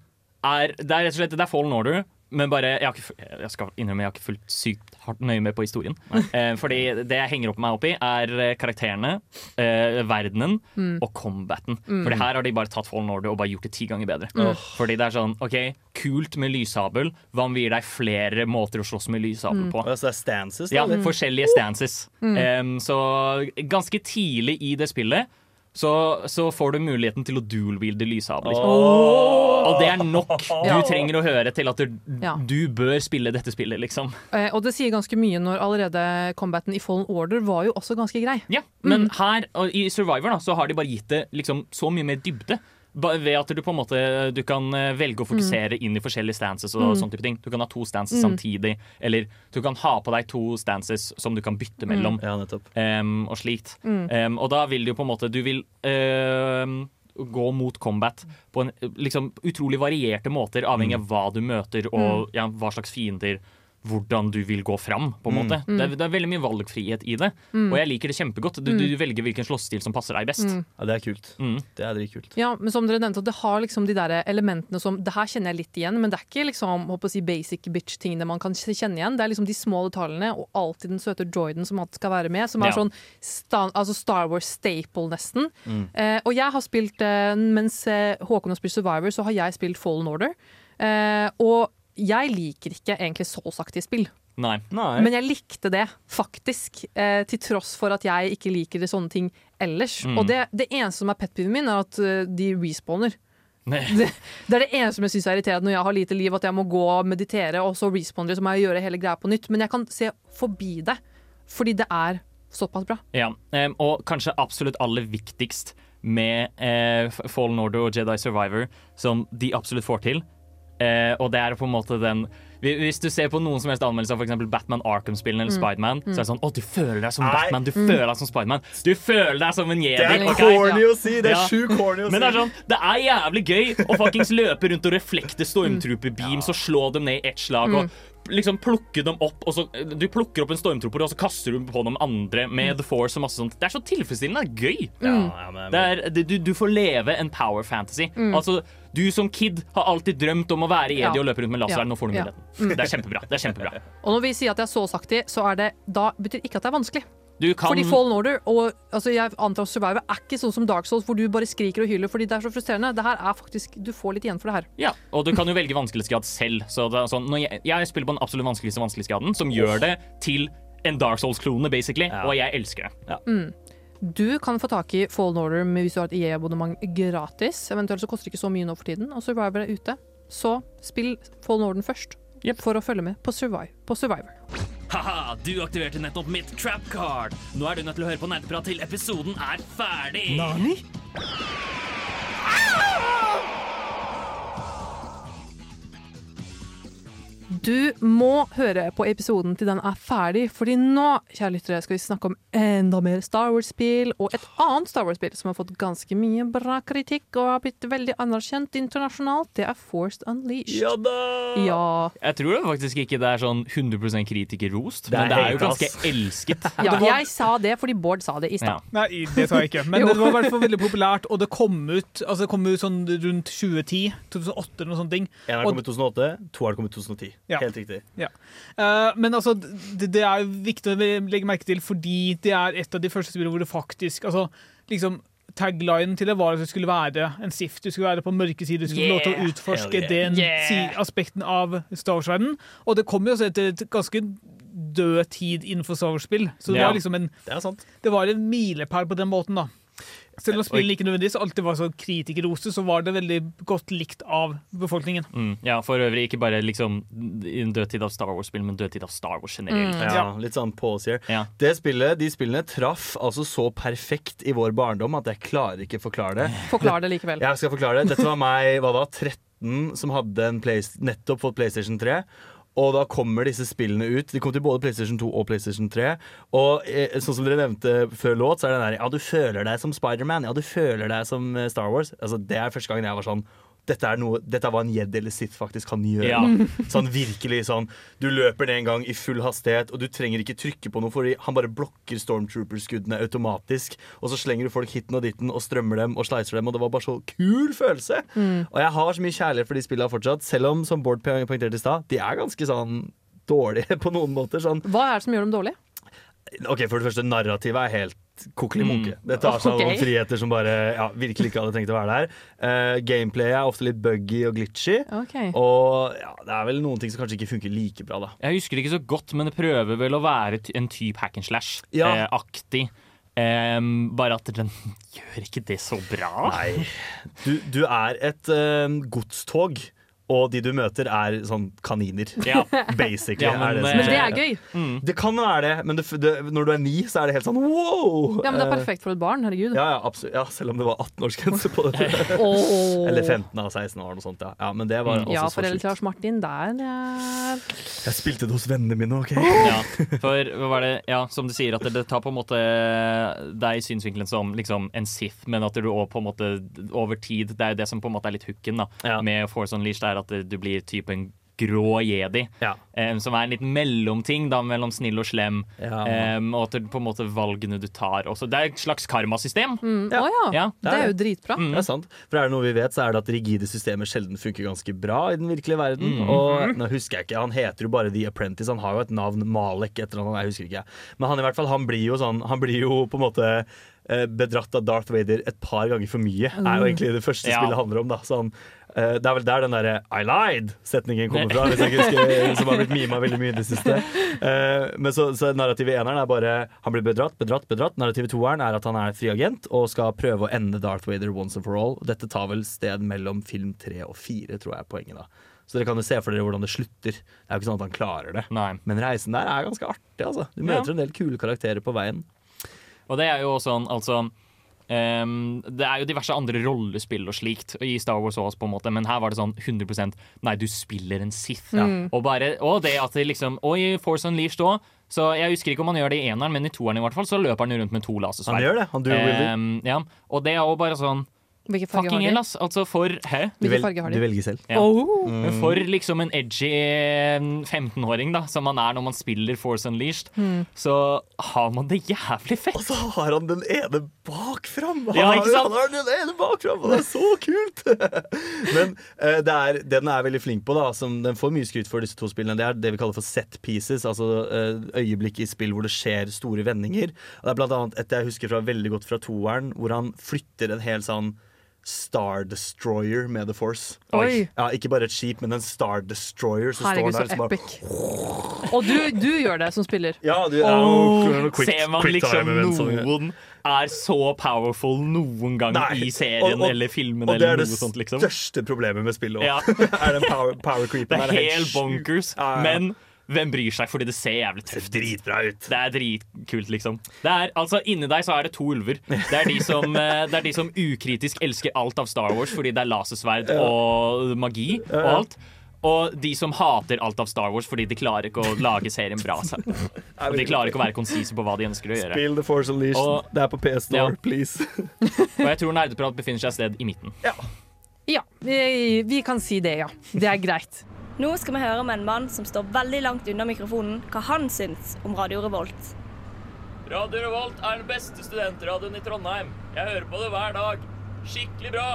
er, det er rett og slett det er Fallen Order. Men bare, jeg, har ikke, jeg skal innrømme jeg har ikke fulgt sykt hardt nøye med på historien. Eh, fordi det jeg henger opp meg opp i, er eh, karakterene, eh, verdenen Mm. og combaten. Mm. Fordi her har de bare tatt Fallen Order og bare gjort det ti ganger bedre. Mm. Fordi det er sånn, ok, kult med lyssabel. Hva om vi gir deg flere måter å slåss med lyssabel Mm. på? Altså, det er stances, da, Ja, eller? forskjellige stances. Mm. Em, så ganske tidlig i det spillet så, så får du muligheten til å dual-wielde Oh! Og det er nok du Ja. trenger å høre til at du, Ja. du bør spille dette spillet, liksom. Eh, og det sier ganske mye når allerede combaten i Fallen Order var jo også ganske grei. Ja, Men her og i Survivor da, så har de bare gitt det liksom så mye mer dybde. Ved at du på en måte Du kan eh, velge å fokusere inn i forskjellige stances. og Mm. sånne type ting Du kan ha to stances Mm. samtidig, eller du kan ha på deg to stances som du kan bytte mellom. Mm. um, og slikt. Mm. Em, og da vil du jo på en måte Du vil uh, gå mot combat på en liksom utrolig varierte måter, avhengig av hva du møter og ja, hva slags fiender hvordan du vil gå fram. på en Mm. måte. Mm. Det, er, det er veldig mye valgfrihet i det, Mm. og jeg liker det kjempegodt. Du, Mm. du velger hvilken slåssstil som passer deg best. Mm. Ja, det er kult. Mm. Det er dritkult. Ja, men som dere nevnte, det har liksom de der elementene som Det her kjenner jeg litt igjen, men det er ikke liksom, håper å si, basic bitch-tingene man kan kjenne igjen. Det er liksom de små detaljene, og alltid den søte droiden som alltid skal være med. Som er Ja. sånn sta, altså Star Wars-staple, nesten. Mm. Eh, og jeg har spilt eh, Mens eh, Håkon har spilt Survivor, så har jeg spilt Fallen Order. Eh, og jeg liker ikke egentlig Souls-aktige spill. Nei. Men jeg likte det, faktisk. Eh, til tross for at jeg ikke liker det sånne ting ellers. Mm. Og det, det eneste som er petpiven min, er at uh, de respawner. Det, det er det eneste som jeg syns er irriterende når jeg har lite liv, at jeg må gå og meditere, og så respawner de, så må jeg gjøre hele greia på nytt. Men jeg kan se forbi det, fordi det er såpass bra. Ja, em, og kanskje absolutt aller viktigst med eh, Fallen Order og Jedi Survivor, som de absolutt får til, eh, og det er på en måte den Hvis du ser på noen som helst anmeldelse av f.eks. Batman Arkham-spillene eller Mm. Spiderman, Mm. så er det sånn Å, du føler deg som Nei. Batman, du Mm. føler deg som Spiderman. Du føler deg som en jedi. Det er okay? corny å si, det er sjukt corny å si. Men det er sånn, det er jævlig gøy å fuckings løpe rundt og reflekte stormtrooper-beams og slå dem ned i ett slag. og liksom plukke dem opp og så, Du plukker opp en stormtrooper og så kaster du på dem andre med The Force og masse sånt. Det er så tilfredsstillende. Det er gøy. Mm. ja, men- Det er, det, du, du får leve en power fantasy. Mm. Altså, Du som kid har alltid drømt om å være jedi Ja. og løpe rundt med laseren. Ja. Nå får du Ja. muligheten. Mm. Det er kjempebra. Det er kjempebra. Og når vi sier at det er så saktig, så er det da betyr ikke at det er vanskelig. Du kan Fordi Fallen Order og altså jeg antar Survivor er ikke sånn som Dark Souls, hvor du bare skriker og hyler fordi det er så frustrerende. Det her er faktisk, Du får litt igjen for det her. Ja, og du kan jo velge vanskelighetsgrad selv. Så det er sånn, når jeg, jeg spiller på den absolutt vanskeligste vanskelighetsgraden, som gjør det til en Dark Souls-klone, basically, og jeg elsker det. Mm. Du kan få tak i Fallen Order med hvis du har et EA-abonnement gratis. Eventuelt så koster det ikke så mye nå for tiden, og Survivor er ute. Så spill Fallen Order først, for å følge med på, Survive, på Survivor. Haha, du aktiverte nettopp mitt trap card. Nå er du nødt til å høre på nerdeprat til episoden er ferdig. Nani? Du må høre på episoden til den er ferdig, fordi nå kjære lyttere, skal vi snakke om enda mer Star Wars-spill, og et annet Star Wars-spill som har fått ganske mye bra kritikk og har blitt veldig anerkjent internasjonalt. Det er Forced Unleashed. Ja da! Ja. Jeg tror det faktisk ikke det er sånn 100 kritikerrost, er men det er jo ganske ass. elsket. Ja, jeg sa det fordi Bård sa det i stad. Nei, det sa jeg ikke. Men det var i hvert fall veldig populært, og det kom ut, altså det kom ut sånn rundt 2010, 2008 eller noe sånt. Én En har kommet i 2008, to har kommet i 2010. Ja. Helt riktig. Ja. Uh, men altså, det, det er viktig å legge merke til, fordi det er et av de første spillene hvor det faktisk altså, liksom, Taglinen til det var at det skulle være en sift. Du skulle være på mørke side, du skulle få lov til å utforske yeah. den Yeah. aspekten av Star Wars-verdenen. Og det kom jo også etter et ganske død tid innenfor Star Wars-spill. Så det Ja. var liksom en Det er sant. Det var en milepæl på den måten, da. Selv om spillet spillene ikke nødvendigvis alltid var så kritikerroste, så var det veldig godt likt av befolkningen. Mm, ja, for øvrig ikke bare liksom i en dødtid av Star Wars-spill, men dødtid av Star Wars generelt. Mm. Ja, litt sånn pause here. Det spillet, De spillene traff altså så perfekt i vår barndom at jeg klarer ikke forklare det. Forklar det likevel. Jeg skal forklare det. Dette var meg hva da, 13 som hadde en Play, nettopp fått PlayStation 3. Og da kommer disse spillene ut. De kom til både PlayStation 2 og PlayStation 3. Og eh, sånn som dere nevnte før låt, så er det den der Ja, du føler deg som Spiderman. Ja, du føler deg som eh, Star Wars. Altså, det er første gangen jeg var sånn dette, er noe, dette var en Jedi eller sitt faktisk kan gjøre. Ja. Sånn virkelig sånn Du løper ned en gang i full hastighet, og du trenger ikke trykke på noe, fordi han bare blokker Stormtrooper-skuddene automatisk. Og så slenger du folk hitten og ditten og strømmer dem og slicer dem, og det var bare så kul følelse. Mm. Og jeg har så mye kjærlighet for de spillene fortsatt, selv om, som Bård poengterte i stad, de er ganske sånn dårlige på noen måter. Sånn Hva er det som gjør dem dårlige? OK, for det første, narrativet er helt kokkelig Mm. munke. Det tar seg okay. Noen friheter som bare ja, virkelig ikke hadde tenkt å være der. Uh, Gameplayet er ofte litt buggy og glitchy. Okay. Og ja, det er vel noen ting som kanskje ikke funker like bra, da. Jeg husker det ikke så godt, men det prøver vel å være en type hack and slash-aktig. Em, bare at den gjør ikke det så bra. Nei. Du, du er et eh, godstog, og de du møter, er sånn kaniner. Ja. Basically. Ja, men, er det, som eh, Men det er gøy. Det kan være det, men det, det, når du er ni, så er det helt sånn wow! Ja, men det er Eh, perfekt for et barn. Herregud. Ja, ja, absolutt. ja, selv om det var 18-årsgrense på det. Eller 15 av 16 år, noe sånt. Ja, ja men det var Ja, også sjukt. til Lars Martin, der er Jeg spilte det hos vennene mine, OK? Ja, for hva var det, ja, som du sier, at det, det tar på en måte deg i synsvinkelen som liksom en Sith, men at du også på en måte over tid Det er jo det som på en måte er litt hooken da, Ja. med Force Unleashed, er at du blir typen en grå jedi. Ja. Um, som er en liten mellomting da, mellom snill og slem. Ja. Um, og at det, på en måte valgene du tar også. Det er et slags karmasystem. Mm. Ja. Ja. Det er jo dritbra. Mm. Det er sant. For er det noe vi vet, så er det at rigide systemer sjelden funker ganske bra i den virkelige verden. Mm. Og nå husker jeg ikke, Han heter jo bare The Apprentice. Han har jo et navn, Malek, et eller annet. Jeg husker ikke. Men han i hvert fall, han blir jo sånn Han blir jo på en måte eh, bedratt av Darth Vader et par ganger for mye. Er jo egentlig det første Ja. spillet handler om. da Sånn, eh, Det er vel der den derre 'I lied'-setningen kommer fra, hvis jeg ikke husker, som har blitt mima veldig mye i det siste. Uh, men så, så narrativet i eneren er bare han blir bedratt, bedratt, bedratt. Narrativet toeren er at han er fri agent og skal prøve å ende Darth Vader once and for all. Dette tar vel sted mellom film tre og fire, tror jeg er poenget. da Så dere kan jo se for dere hvordan det slutter. Det er jo ikke sånn at han klarer det. Nei. Men reisen der er ganske artig. altså Du møter Ja. en del kule karakterer på veien. Og det er jo sånn, altså ehm, Det er jo diverse andre rollespill og slikt i Star Wars også, på en måte, men her var det sånn 100% Nei, du spiller en Sith. Mm. Og, bare, og det at det liksom Og i Force Unleashed òg. Så jeg husker ikke om han gjør det i eneren, men i toeren i hvert fall så løper han rundt med to lasersverd. Ehm, ja. Og det er jo bare sånn Hvilken farger Fucking har de? ass. Altså for Hæ? Du, vel, farge har du velger selv. Ja. Oh. Mm. For liksom en edgy eh, 15-åring, da, som man er når man spiller Force Unleashed, mm. så har man det jævlig fett. Og så har han den ene bakfram! Ja, ikke sant? Han har den ene bakfram, og det er så kult! Men uh, det, er, det den er veldig flink på, da som den får mye skryt for disse to spillene, det er det vi kaller for set pieces. Altså uh, øyeblikk i spill hvor det skjer store vendinger. Og det er blant annet et jeg husker fra veldig godt fra toeren, hvor han flytter en hel sånn Star Destroyer med The Force. Oi. Ja, Ikke bare et skip, men en Star Destroyer. som Herregud, står så der, som bare- Og du, du gjør det som spiller. Ja, du, ja, noe quick- ser man liksom noen er så powerful noen gang Nei. i serien Og- og- eller filmen Og det er det sånt, liksom. største problemet med spillet Ja. òg. er den power, power creepen. Det er der, helt bonkers, Ja, ja. men hvem bryr seg, fordi det ser jævlig Det ser ut. dritbra ut. Det er dritkult, liksom. Det er, altså, inni deg så er det to ulver. Det er de som, eh, det er de som ukritisk elsker alt av Star Wars fordi det er lasersverd og magi og alt. Og de som hater alt av Star Wars fordi de klarer ikke å lage serien bra. selv. Og de klarer ikke å være konsise på hva de ønsker å gjøre. Spill The Force Unleashed. Og- det er på PS Store, Ja. please. Og jeg tror Nerdeprat befinner seg et sted i midten. Ja, vi, vi kan si det, ja. Det er greit. Nå skal vi høre med en mann som står veldig langt unna mikrofonen, hva han syns om Radio Revolt. Radio Revolt er den beste studentradioen i Trondheim. Jeg hører på det hver dag. Skikkelig bra.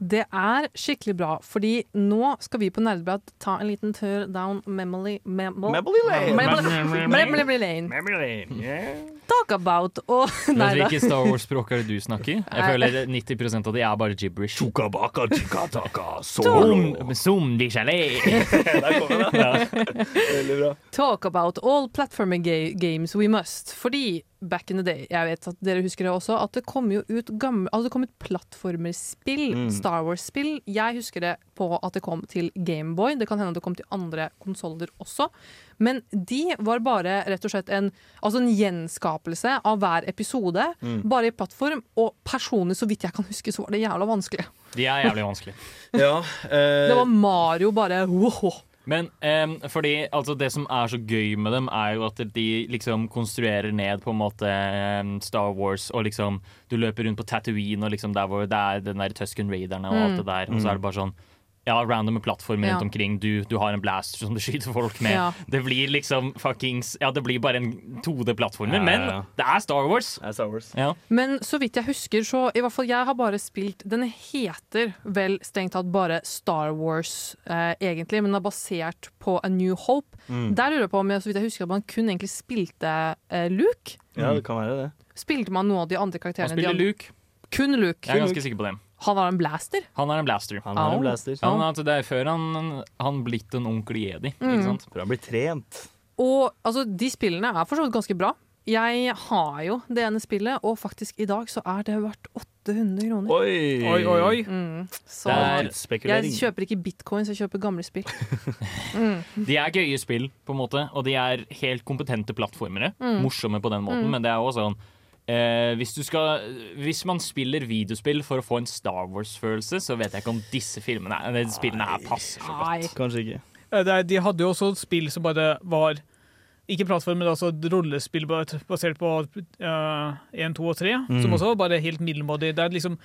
Det er skikkelig bra, fordi nå skal vi på Nerdeprat ta en liten tur down memory memo- Memory lane. Memory- Memory lane. Talk about og Vet Nei da. hvilke Star Wars-språk er det du snakker? Jeg føler 90% av de er bare gibberish. Chukabaka, chikataka, Som, som de gelé. Der kommer det. Ja. Veldig bra. Talk about all platforming ga games we must. Fordi back in the day, jeg vet at dere husker det også, at det kom jo ut gamle, altså det kom ut plattformerspill, Mm. Star Wars-spill. Jeg husker det på at det kom til Gameboy. Det kan hende at det kom til andre konsoller også. Men de var bare rett og slett en, altså en gjenskapelse av hver episode, Mm. bare i plattform. Og personlig, så vidt jeg kan huske, så var det jævla vanskelig. De er jævlig vanskelig. Ja, eh, Det var Mario bare wow. Men um, fordi altså, det som er så gøy med dem, er jo at de liksom konstruerer ned på en måte Star Wars, og liksom du løper rundt på Tatooine, og liksom der hvor det er den der Tusken Raiderne og alt Mm. det der, og så er det bare sånn ja, randomme plattformer Ja. rundt omkring. Du, du har en blaster som du skyter folk med. Ja. Det blir liksom fuckings Ja, det blir bare en 2D-plattformer, Ja, ja, men ja. det er Star Wars. Er Star Wars. Ja. Men så vidt jeg husker, så i hvert fall jeg har bare spilt Den heter vel strengt tatt bare Star Wars, eh, egentlig, men den er basert på A New Hope. Mm. Der lurer jeg på om jeg, så vidt jeg husker, at man kun egentlig spilte eh, Luke. Ja, det kan være det. Spilte man noen av de andre karakterene? karakterene? spiller de? Luke. Kun Luke. Jeg er ganske sikker på det. Han har en blaster. Han er en blaster. Han har en blaster. Han, altså, det er før han, han blitt en ordentlig jedi. Mm. Ikke sant? For han blir trent. Og altså, de spillene er for så vidt ganske bra. Jeg har jo det ene spillet, og faktisk i dag så er det verdt 800 kroner. Oi! Oi, oi, oi. Mm. Så Det er jeg kjøper ikke bitcoins, jeg kjøper gamle spill. Mm. De er gøye spill, på en måte, og de er helt kompetente plattformere. Mm. Morsomme på den måten, Mm. men det er også sånn eh, hvis, du skal, hvis man spiller videospill for å få en Star Wars-følelse, så vet jeg ikke om disse filmene spillene her passer så godt. Nei. Kanskje ikke. Eh, De hadde jo også spill som bare var ikke plattform, men altså rollespill basert på eh, 1, 2 og 3, Mm. som også var bare helt middelmådig. Det er liksom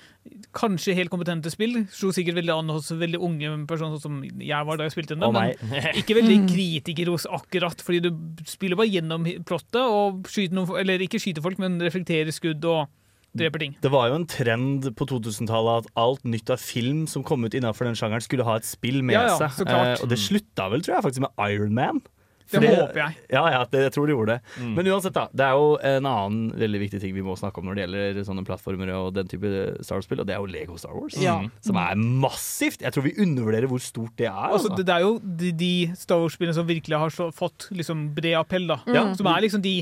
kanskje helt kompetente spill. Slo sikkert veldig an hos veldig unge personer, sånn som jeg var da jeg spilte den. Oh, Men ikke veldig kritiker hos akkurat, fordi du spiller bare gjennom plottet og skyter noen, eller ikke skyter folk, men reflekterer skudd og dreper ting. Det var jo en trend på 2000-tallet at alt nytt av film som kom ut innenfor den sjangeren, skulle ha et spill med Ja, ja, seg. så klart. Eh, og det slutta vel, tror jeg, faktisk med Iron Man. Det håper jeg. Ja, ja, det, jeg tror de gjorde det. Mm. Men uansett, da. Det er jo en annen veldig viktig ting vi må snakke om når det gjelder sånne plattformer og den type Star Wars-spill, og det er jo Lego Star Wars. Ja. Som er massivt. Jeg tror vi undervurderer hvor stort det er. Altså, Altså. det, det er jo de, de Star Wars-spillene som virkelig har så, fått liksom, bred appell. da. Mm. Som er liksom de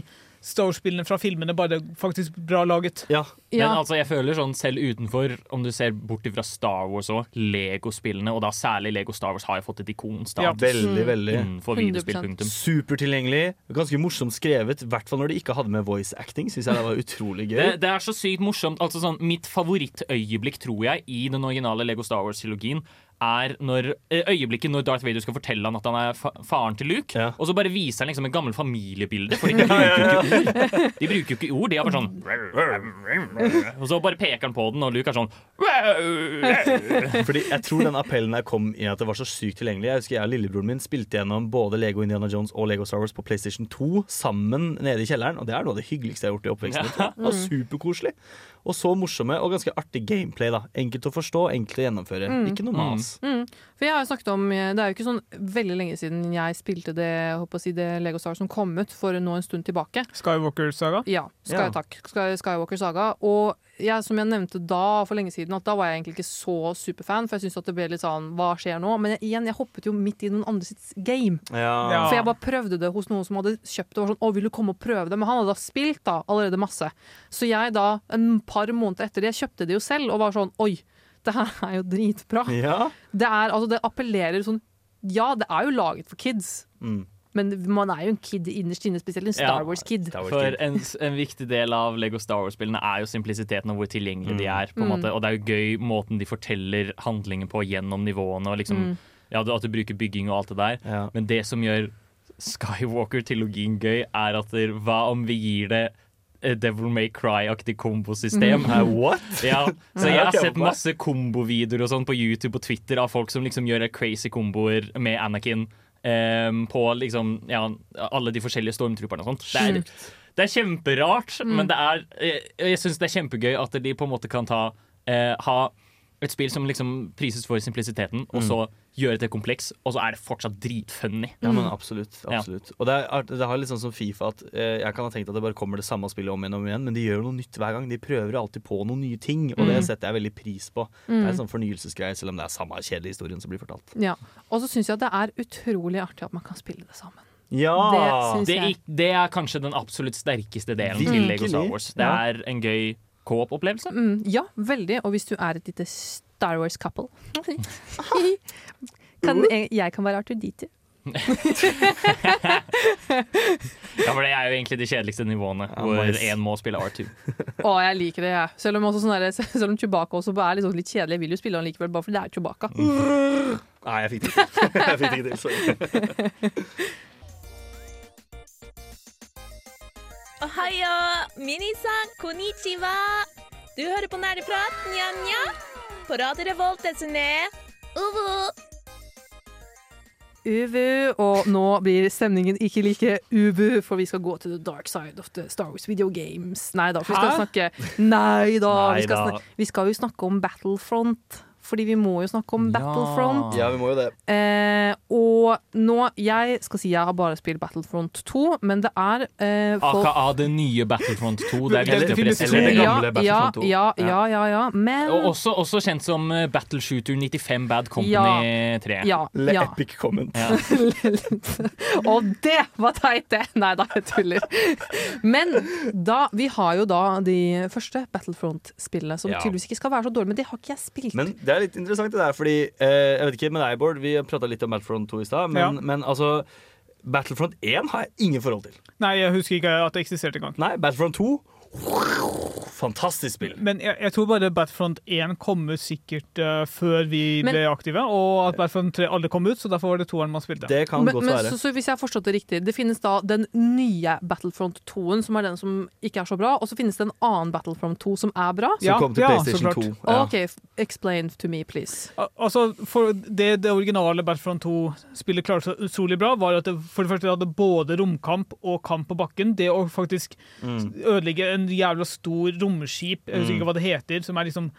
Star Wars-spillene fra filmene, bare faktisk bra laget. Men altså, jeg føler sånn selv utenfor, om du ser bort fra Star Wars og Lego-spillene, og da særlig Lego Star Wars har jo fått et ikonstatus Ja, veldig, veldig. innenfor videospill-punktum. Supertilgjengelig. Ganske morsomt skrevet, i hvert fall når de ikke hadde med voice acting. Synes jeg det var utrolig gøy. Det, det er så sykt morsomt. Altså sånn, Mitt favorittøyeblikk, tror jeg, i den originale Lego Star Wars-trilogien, er når, øyeblikket når Darth Vader skal fortelle han at han er fa faren til Luke, og så bare viser han liksom et gammelt familiebilde. For de bruker jo ikke ord. De bruker jo ikke ord, de er bare sånn Og så bare peker han på den, og Luke er sånn Fordi jeg tror den appellen her kom i at det var så sykt tilgjengelig. Jeg husker jeg og lillebroren min spilte gjennom både Lego Indiana Jones og Lego Star Wars på PlayStation 2 sammen nede i kjelleren. Og det er noe av det hyggeligste jeg har gjort i oppveksten. Ja. Superkoselig. Og så morsomme og ganske artig gameplay. da Enkelt å forstå, enkelt å gjennomføre. Mm. Ikke noe mas. Mm. For jeg har jo snakket om, Det er jo ikke sånn veldig lenge siden jeg spilte det, jeg håper å si, det Lego Star som kom ut for nå en stund tilbake. Skywalker-saga? Ja. Sky, Ja. Takk. Sky, Skywalker Saga. Og jeg, som jeg nevnte da for lenge siden, at da var jeg egentlig ikke så superfan, for jeg syntes at det ble litt sånn Hva skjer nå? Men igjen, jeg hoppet jo midt i noen andre sitt game. Ja. For jeg bare prøvde det hos noen som hadde kjøpt det og var sånn Å, vil du komme og prøve det? Men han hadde da spilt da allerede masse. Så jeg da, en par måneder etter det, jeg kjøpte det jo selv og var sånn Oi, det her er jo dritbra. Ja. Det er, altså, det appellerer sånn Ja, det er jo laget for kids. Mm. Men man er jo en kid innerst inne, spesielt en Star Wars-kid. For en, en viktig del av Lego Star Wars-spillene er jo simplisiteten og hvor tilgjengelige de er. på en Mm. måte Og det er jo gøy måten de forteller handlingen på gjennom nivåene. Og liksom, Mm. ja, At du bruker bygging og alt det der. Men det som gjør Skywalker-trilogien gøy, er at der, hva om vi gir det eh, Devil May Cry-aktig kombosystem. Mm. What? Ja, så jeg har sett masse kombovideoer og sånn på YouTube og Twitter av folk som liksom gjør crazy komboer med Anakin ehm, på liksom ja, alle de forskjellige stormtrooperne og sånt. Det er, det er kjemperart, Mm. men det er, jeg, jeg syns det er kjempegøy at de på en måte kan ta uh, ha et spill som liksom prises for simplisiteten, og Mm. Gjøre det kompleks, og så er det fortsatt dritfunny. Ja, men absolutt. Ja. Og det, er, det har litt sånn som Fifa at eh, jeg kan ha tenkt at det bare kommer det samme spillet om igjen og om igjen, men de gjør noe nytt hver gang. De prøver alltid på noen nye ting, og det Mm. setter jeg veldig pris på. Det Mm. er en sånn fornyelsesgreie, selv om det er samme kjedelige historien som blir fortalt. Ja. Og så syns jeg at det er utrolig artig at man kan spille det sammen. Ja! Det Det, det er kanskje den absolutt sterkeste delen til Lego Star Wars. Det er en gøy co-op-opplevelse. Mm, ja, veldig. Og hvis du er et lite Star Wars-couple kan, jeg, jeg kan være Arthur Diti. Ja, for det er jo egentlig de kjedeligste nivåene, hvor én må spille R2. Å, jeg liker det, jeg. Selv om, også sånn der, selv om Chewbacca også er litt, sånn litt kjedelig. Jeg vil jo spille han likevel, bare fordi det er Chewbacca. Nei, jeg fikk det ikke Jeg fikk det ikke til. Sorry. Ohayo, minisan, konnichiwa. Du hører på Nerdeprat, nja-nja. På Radio Revolt, desene. Uvu. Uvu, og nå blir stemningen ikke like ubu, for vi skal gå til the dark side of the Star Wars video games. Nei da, for vi skal Hæ? snakke Nei da, vi skal, da. snakke, vi skal jo snakke om Battlefront. Fordi vi må jo snakke om Battlefront. Ja, vi må jo det. Eh, og nå Jeg skal si jeg har bare spilt Battlefront 2, men det er eh, folk AKA det nye Battlefront 2. Det er det det gamle Battlefront 2. Ja, ja, ja, ja, men Og også, også kjent som Battle Battleshooter 95 Bad Company 3. Ja, Le epic comment. Ja. Og det var teit, det! Nei da, jeg tuller. Men da, vi har jo da de første Battlefront-spillene, som Ja. tydeligvis ikke skal være så dårlige, men det har ikke jeg spilt. Men det er litt interessant det der, fordi eh, Jeg vet ikke med deg, Bård, vi prata litt om Battlefront 2 i stad, men, Ja. men altså Battlefront 1 har jeg ingen forhold til. Nei, jeg husker ikke at det eksisterte engang. Nei, Battlefront 2 Fantastisk spill. Men jeg, jeg tror bare Battlefront 1 kommer sikkert uh, før vi Men- ble aktive, og at Battlefront 3 aldri kom ut, så derfor var det toeren man spilte. men, men, så, så hvis jeg har forstått det riktig, det finnes da den nye Battlefront 2-en, som er den som ikke er så bra, og så finnes det en annen Battlefront 2 som er bra? Som Ja, kom til ja, PlayStation 2, ja. OK, explain to me, please. Al- Altså, for det, det originale Battlefront 2-spillet klarte seg utrolig bra, var at det for det første hadde både romkamp og kamp på bakken. Det å faktisk Mm. ødelegge en jævla stor romskip, jeg husker Mm. ikke hva det heter, som er liksom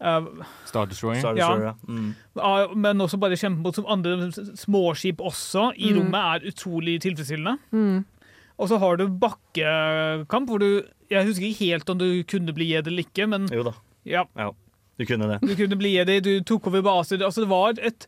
uh, Star Destroyer. Star Destroyer, ja. Mm. Uh, Men også bare kjempe mot som andre småskip også i Mm. rommet er utrolig tilfredsstillende. Mm. Og så har du bakkekamp, hvor du Jeg husker ikke helt om du kunne bli jedi eller ikke, men Jo da. ja, Ja, du kunne det. du kunne bli jedi, du tok over baser. Altså, det var et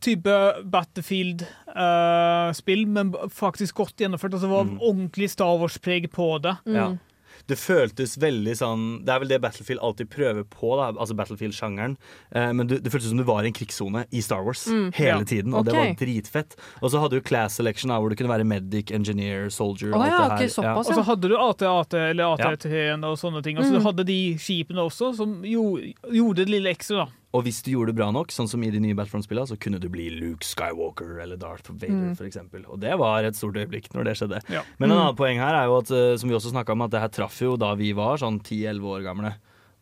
type Battlefield-spill, men faktisk godt gjennomført. Altså, det var Mm. ordentlig Star Wars-preg på det. Ja. Det føltes veldig sånn Det er vel det Battlefield alltid prøver på, da, altså Battlefield-sjangeren. Eh, men du, det føltes som du var i en krigssone i Star Wars Mm. hele Ja. tiden, og det var dritfett. Og så hadde du class selection, da, hvor du kunne være medic, engineer, soldier. Oh, alt ja, det ok, her. såpass, Og så hadde du AT-AT eller Ja. AT-T-en og sånne ting. Altså, Mm. Du hadde de skipene også, som jo, gjorde det lille ekstra. da. Og hvis du gjorde det bra nok, sånn som i de nye Battlefront-spillene, så kunne du bli Luke Skywalker eller Darth Vader, Mm. eksempel. Og det var et stort øyeblikk når det skjedde. Ja. Men en Mm. annen poeng her er jo at, eh, som vi også snakka om, at det her traff jo da vi var sånn 10-11 år gamle.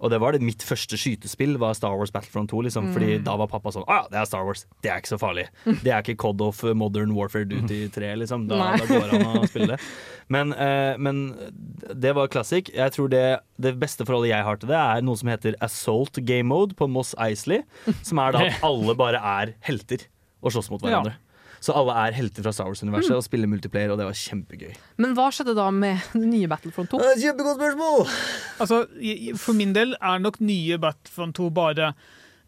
Og det var det mitt første skytespill, var Star Wars Battlefront 2. Liksom, Mm. Fordi da var pappa sånn Å ja, det er Star Wars. Det er ikke så farlig. Det er ikke Cod of Modern Warfare Duty 3, liksom. Da, da går han og å spille det. Men, eh, men det var classic. Jeg tror det, det beste forholdet jeg har til det, er noe som heter Assault Game Mode på Moss Eisley. Som er da at alle bare er helter og slåss mot hverandre. Så alle er helter fra Star Wars-universet Mm. og spiller multiplayer, og det var kjempegøy. Men hva skjedde da med den nye Battlefront 2? Kjempegodt spørsmål! Altså, For min del er nok nye Battlefront 2 bare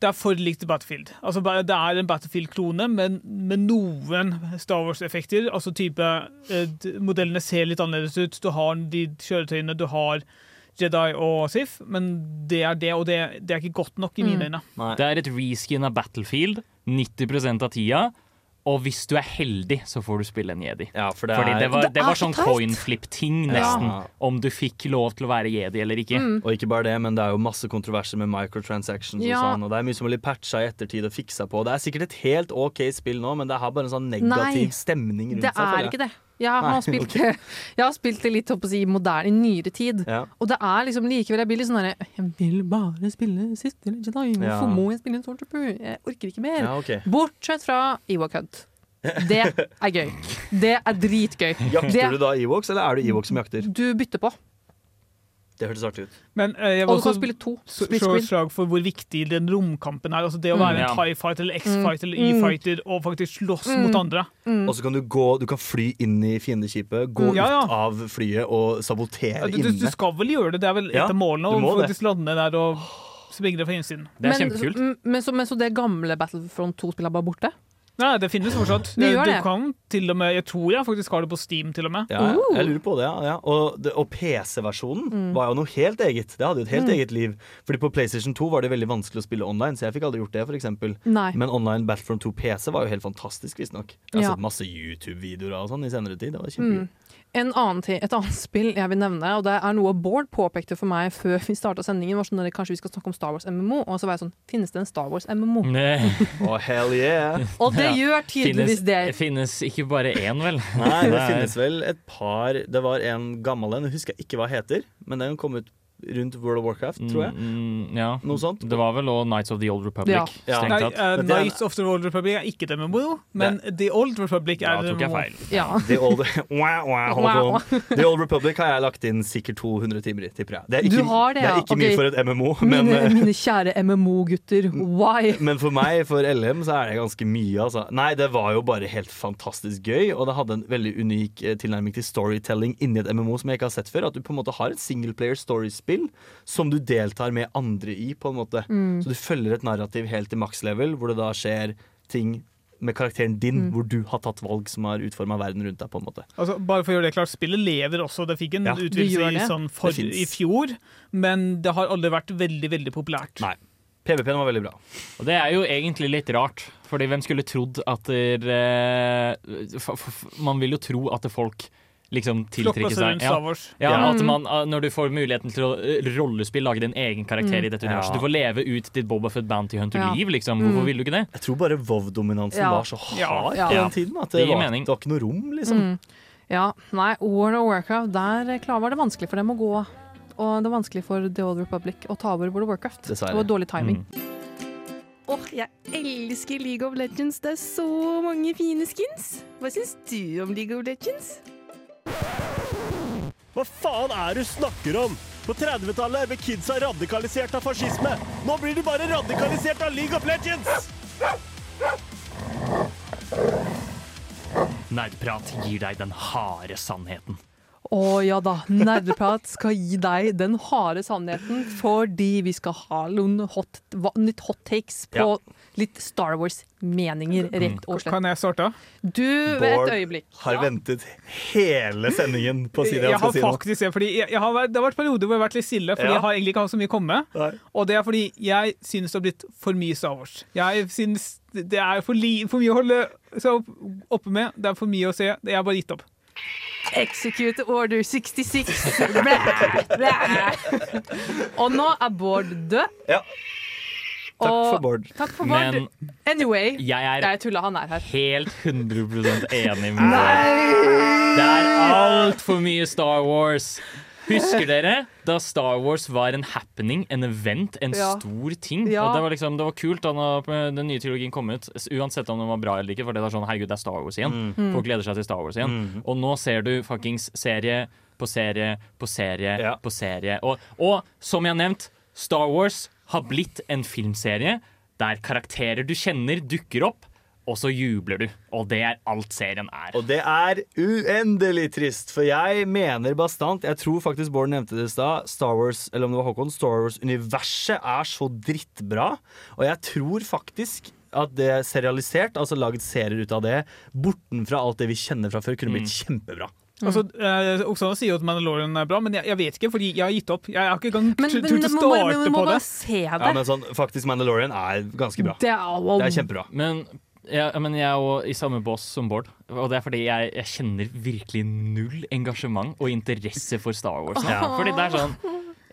Det er for likt Battlefield. Altså, Det er en Battlefield-klone, men med noen Star Wars-effekter. Altså type eh, Modellene ser litt annerledes ut. Du har de kjøretøyene, du har Jedi og Sif, men det er det, og det, det er ikke godt nok i mine øyne. Det er et reskin av Battlefield 90% av tida. Og hvis du er heldig, så får du spille en jedi. for det Fordi det var, Det var sånn coin-flip-ting, nesten. Ja. Om du fikk lov til å være jedi eller ikke. Mm. Og ikke bare det, men det er jo masse kontroverser med microtransactions Ja. og sånn, og det er mye som blir patcha i ettertid og fiksa på. Det er sikkert et helt OK spill nå, men det har bare en sånn negativ Nei, stemning rundt Det seg. Det er ikke det. Jeg har, Nei, spilt, okay. jeg har spilt det litt jeg, å si, moderne, i nyere tid. Ja. Og det er liksom likevel Jeg blir litt sånn herre Jeg vil bare spille siste Jedi. Hvorfor må jeg spille en Stormtrooper? Jeg orker ikke mer. Ja, okay. Bortsett fra Ewok Hunt. Det er gøy. Det er dritgøy. Jakter det, du da Ewoks, eller er du Ewok som jakter? Du bytter på. Det hørtes artig ut. Men eh, jeg vil også spille to. s- slå et slag for hvor viktig den romkampen er. Altså det å Mm. være en high TIE Fighter eller X-Fighter eller Mm. E-Fighter og faktisk slåss Mm. mot andre. Og så kan du gå Du kan fly inn i fiendeskipet, gå Mm. Ja, ja. ut av flyet og sabotere Ja, du, du, du skal vel gjøre det? Det er vel et av målene å faktisk lande der og springe fra innsiden. men, kjempekult. Men så, men så det gamle Battlefront 2-spillet er bare borte? Nei, det finnes fortsatt. Det du det. kan til og med Jeg tror jeg faktisk har det på Steam, til og med. Ja, ja, jeg lurer på det, ja. ja. Og, og PC-versjonen Mm. var jo noe helt eget. Det hadde jo et helt Mm. eget liv. Fordi på PlayStation 2 var det veldig vanskelig å spille online, så jeg fikk aldri gjort det, for eksempel. Men online Battlefront 2 PC var jo helt fantastisk, visstnok. Jeg har Ja. sett masse YouTube-videoer og sånn i senere tid. Det var kjempegøy. Mm. En annen ting, et annet spill jeg vil nevne, og det er noe Bård påpekte for meg før vi starta sendingen, var sånn at kanskje vi skal snakke om Star Wars MMO. Og så var jeg sånn Finnes det en Star Wars MMO? Oh, hell yeah! Og det gjør tydeligvis det. det. finnes ikke bare én, vel? Nei, det finnes vel et par Det var en gammel en, jeg husker ikke hva heter, men den kom ut rundt World of Warcraft, tror jeg. Mm, ja. Noe sånt. Det var vel også Nights of the Old Republic. Ja. Ja. Nei, uh, det Knights of the Old Republic er ikke det MMO, men The Old Republic er Da det tok jeg feil. Ja. The Old, wow, wow, Wow. The Old Republic har jeg lagt inn sikkert 200 timer i, tipper jeg. Det er ikke, Du har det, det er ikke okay. mye for et MMO, men, Mine, eh, mine kjære MMO-gutter, why? men for meg, for LM, så er det ganske mye. Altså. Nei, det var jo bare helt fantastisk gøy, og det hadde en veldig unik eh, tilnærming til storytelling inni et MMO som jeg ikke har sett før. At du på en måte har et singleplayer storyspill som du deltar med andre i, på en måte. Mm. Så du følger et narrativ helt til maks level, hvor det da skjer ting med karakteren din, Mm. hvor du har tatt valg som har utforma verden rundt deg, på en måte. Altså, bare for å gjøre det klart, Spillet lever også. Det fikk en Ja, utvidelse i, sånn for, i fjor, men det har aldri vært veldig veldig populært. Nei. PVP-en var veldig bra. Og det er jo egentlig litt rart, Fordi hvem skulle trodd at der, eh, f f Man vil jo tro at folk liksom tiltrekke seg ja. Ja. At man, uh, Når du får muligheten til å uh, rollespill, lage din egen karakter Mm. i dette universet. Ja. Du får leve ut ditt Boba Fett Bounty Hunter-liv, liksom. Mm. Hvorfor vil du ikke det? Jeg tror bare Vov-dominansen Ja. var så hard Ja. på Ja. den tiden at Det det, var, det var ikke noe rom, liksom. Mm. Ja, nei, War of Warcraft, der eh, var det vanskelig for dem å gå. Og det var vanskelig for The Old Republic å ta over World of Warcraft. Dessverre. Det var dårlig timing. Mm. Åh, jeg elsker League of Legends. Det er så mange fine skins. Hva syns du om League of Legends? Hva faen er det du snakker om? På 30-tallet ble kidsa radikalisert av fascisme. Nå blir de bare radikalisert av League of Legends! Nerdprat gir deg den harde sannheten. Å ja da, Nerdeprat skal gi deg den harde sannheten, fordi vi skal ha noen hot, nytt hot takes på litt Star Wars-meninger, rett og slett. Kan jeg starte? Du, ved et Bård øyeblikk. har ventet hele sendingen på å si det han har skal si nå. faktisk det, fordi jeg, jeg har, vært- Det har vært perioder hvor jeg har vært litt stille, fordi Ja. jeg har egentlig ikke hatt så mye å komme med. Og det er fordi jeg synes det har blitt for mye Star Wars. Jeg synes det er for, li, for mye å holde seg opp, oppe med. Det er for mye å se. Jeg har bare gitt opp. Execute order 66. Blæ, blæ. Og nå er Bård død. Ja. Takk Og- for Bård. Takk for Bård. Men Anyway, jeg er jeg tulla, han er her. helt 100% enig med deg. Det er altfor mye Star Wars. Husker dere da Star Wars var en happening, en event, en Ja. stor ting? Ja. Og det var, liksom, det var kult da når den nye trilogien kom ut, uansett om den var bra eller ikke. For det var sånn, herregud, det er Star Wars igjen. Mm. Folk gleder seg til Star Wars igjen. Og nå ser du fuckings serie på serie på serie på serie. Og, og som jeg har nevnt, Star Wars har blitt en filmserie der karakterer du kjenner, dukker opp. Og så jubler du, og det er alt serien er. Og det er uendelig trist, for jeg mener bastant Jeg tror faktisk Bård nevnte det i stad. Star Wars, eller om det var Håkon, Star Wars-universet er så drittbra. Og jeg tror faktisk at det serialisert, altså laget serier ut av det, bortenfra alt det vi kjenner fra før, kunne blitt kjempebra. Altså, eh, Oksana sier jo at Mandalorian er bra, men jeg, jeg vet ikke, fordi jeg har gitt opp. Jeg har ikke engang Men, turt å starte på det. se det. Ja, men sånn, faktisk Mandalorian er ganske bra. Det er, Det er kjempebra. Men, ja, men jeg er jo i samme bås som Bård. Og det er fordi jeg, jeg kjenner virkelig null engasjement og interesse for Star Wars. Ja. Fordi det er sånn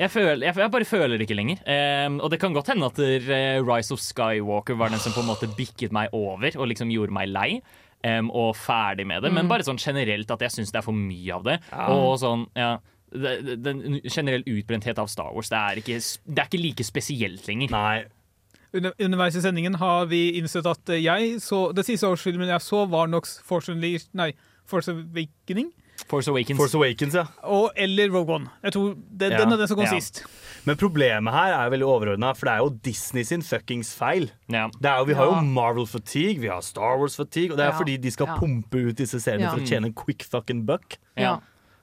jeg, føler, jeg, jeg bare føler det ikke lenger. Um, og det kan godt hende at eh, Rise of Skywalker var den som på en måte bikket meg over og liksom gjorde meg lei. Em, og ferdig med det. Men Mm. bare sånn generelt at jeg syns det er for mye av det. Ja. Og sånn, ja Den generell utbrenthet av Star Wars, det er ikke, det er ikke like spesielt lenger. Nei. Under, underveis i sendingen har vi innsett at jeg så Det siste årsfilmen jeg så, var nok Force, Unleashed, nei, Force Awakening. Force Awakens. Force Awakens, ja. Og, eller Rogue One. Jeg tror det, Ja. Den er den som kom Ja. sist. Men problemet her er veldig overordna, for det er jo Disney sin fuckings feil. Det er jo, vi har jo Marvel fatigue, vi har Star Wars fatigue, og det er Ja. fordi de skal Ja. pumpe ut disse seriene Ja. for å tjene en quick fucking buck. Ja.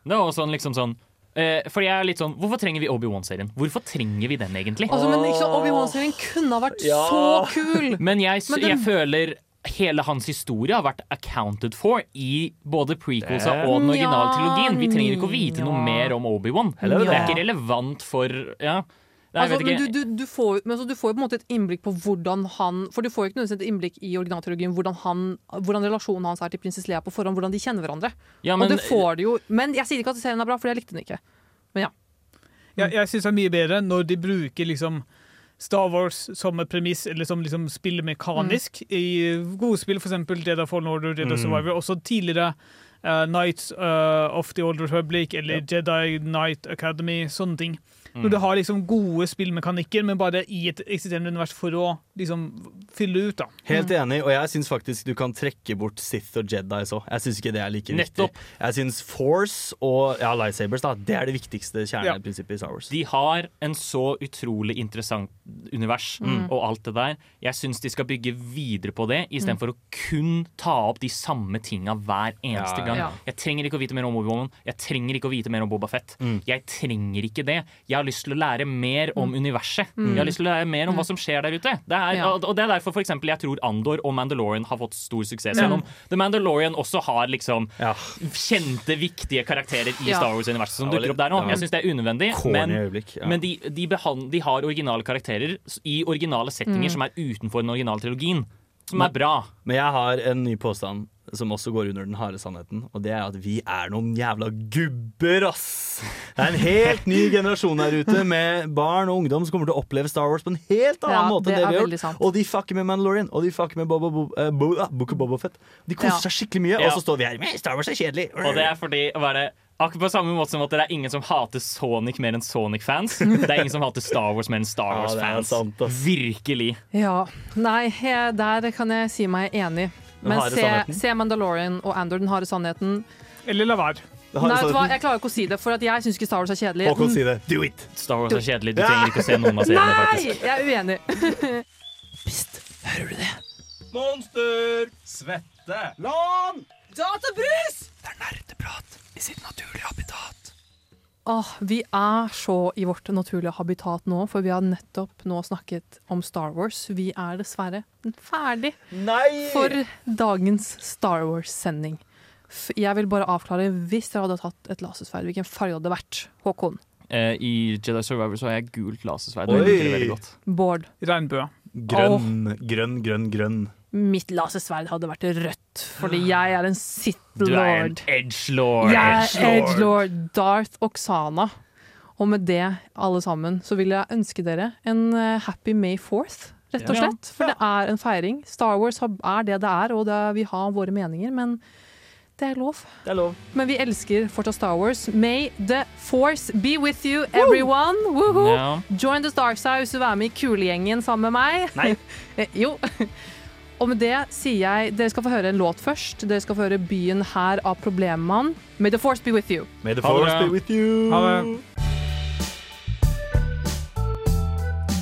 Det er også sånn, liksom sånn eh, Fordi jeg er litt sånn Hvorfor trenger vi Obi-Wan-serien? Hvorfor trenger vi den egentlig? Altså, men Obi-Wan-serien kunne ha vært så kul! Men jeg, Men den- jeg føler hele hans historie har vært accounted for i både prequelsa og den originale trilogien. Vi trenger ikke å vite noe mer om Obi-Wan. Det er ikke relevant for Ja. Nei, Altså, men du, du, du, får, men altså, du får jo på en måte et innblikk på hvordan han For du får jo ikke nødvendigvis et innblikk i originaltrilogien hvordan, han, hvordan relasjonen hans er til prinsesse Lea på forhånd, hvordan de kjenner hverandre. Ja, men- og du får det jo Men jeg sier ikke at serien er bra, for jeg likte den ikke. Men ja. Jeg, jeg syns det er mye bedre når de bruker liksom Star Wars som et premiss, eller som liksom spiller mekanisk. I gode spill, f.eks. Jedi Fallen Order, Jedi Mm. Survivor. Også tidligere uh, Knights uh, of the Old Republic eller Jedi Knight Academy. Sånne ting. Mm. Når du har liksom gode spillmekanikker, men bare i et eksisterende univers for å liksom fylle ut. da. Helt enig, og jeg syns faktisk du kan trekke bort Sith og Jedi så. Jeg syns ikke det er like Nettopp. viktig. Jeg syns Force og ja, lightsabers da, det er det viktigste kjerneprinsippet i Star Wars. De har en så utrolig interessant univers Mm. og alt det der. Jeg syns de skal bygge videre på det, istedenfor Mm. å kun ta opp de samme tinga hver eneste Ja, gang. ja. Jeg trenger ikke å vite mer om Obi-Wan. Jeg trenger ikke å vite mer om Boba Fett. Mm. Jeg trenger ikke det. Jeg har lyst til å lære mer om universet. Mm. Jeg har lyst til å lære mer om hva som skjer der ute. Det er, Ja. og- det er derfor for eksempel, jeg tror Andor og Mandalorian har fått stor suksess. Selv om The Mandalorian også har liksom kjente, viktige karakterer i. Star Wars-universet som dukker opp der nå. Jeg syns det er unødvendig. Men, men de, de, de har originale karakterer s- i originale settinger Mm. som er utenfor den originale trilogien. Som Men- er bra. Men jeg har en ny påstand. som også går under den harde sannheten, og det er at vi er noen jævla gubber, ass! Det er en helt ny generasjon her ute med barn og ungdom som kommer til å oppleve Star Wars på en helt annen Ja, måte det enn det vi har gjort. sant. Og de fucker med Mandalorian, og de fucker med Boba, Boba, eh, Bo, ah, Book of Boba Fett. De koser Ja. seg skikkelig mye, Ja. og så står vi her med Star Wars er kjedelig. Og det er fordi hva er det, Akkurat på samme måte som at det er ingen som hater Sonic mer enn Sonic-fans. Det er ingen som hater Star Wars mer enn Star Wars-fans. Ja. Virkelig. Ja. Nei, jeg, der kan jeg si meg enig. Men se, se Mandalorian og Andor, den harde sannheten. Eller la være. Nei, vet du hva, jeg klarer ikke å si det, for at jeg syns ikke Star Wars er kjedelig. Håkon, si det. Do it! Star Wars er kjedelig. Du trenger ikke å se noen av seriene, Nei, faktisk. jeg er uenig. Hører du det? Monster! Svette! Lån! Databrus! Det er nerdeprat i sitt naturlige habitat. Åh, vi er så i vårt naturlige habitat nå, for vi har nettopp nå snakket om Star Wars. Vi er dessverre ferdig Nei! for dagens Star Wars-sending. Jeg vil bare avklare, hvis dere hadde tatt et lasersverd, hvilken farge hadde det vært? Håkon? Eh, I Jedi Survivor så har jeg gult lasersverd. Oi. Det liker jeg veldig godt. Bård? Regnbue. Grønn, grønn, grønn, grønn. Mitt lasersverd hadde vært rødt, fordi jeg er en Sith Du er en Lord. edgelord. Jeg er Edgelord Darth Oksana. Og med det, alle sammen, så vil jeg ønske dere en eh, happy May 4th, rett og slett. For det er en feiring. Star Wars er det det er, og det er, vi har våre meninger, men det er lov. Det er lov. Men vi elsker fortsatt Star Wars. May the force be with you, everyone! Woohoo! Ja. Join the Dark Side hvis du vil være med i kulegjengen sammen med meg. Nei. Eh, jo. Og med det sier jeg dere skal få høre en låt først. Dere skal få høre Byen her av Problemmann. May the force be with you. May the force be with you. Ha det.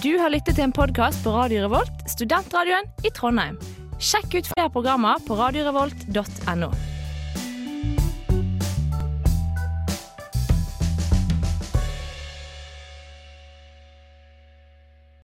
Du har lyttet til en podkast på Radio Revolt, studentradioen i Trondheim. Sjekk ut flere programmer på radiorevolt.no.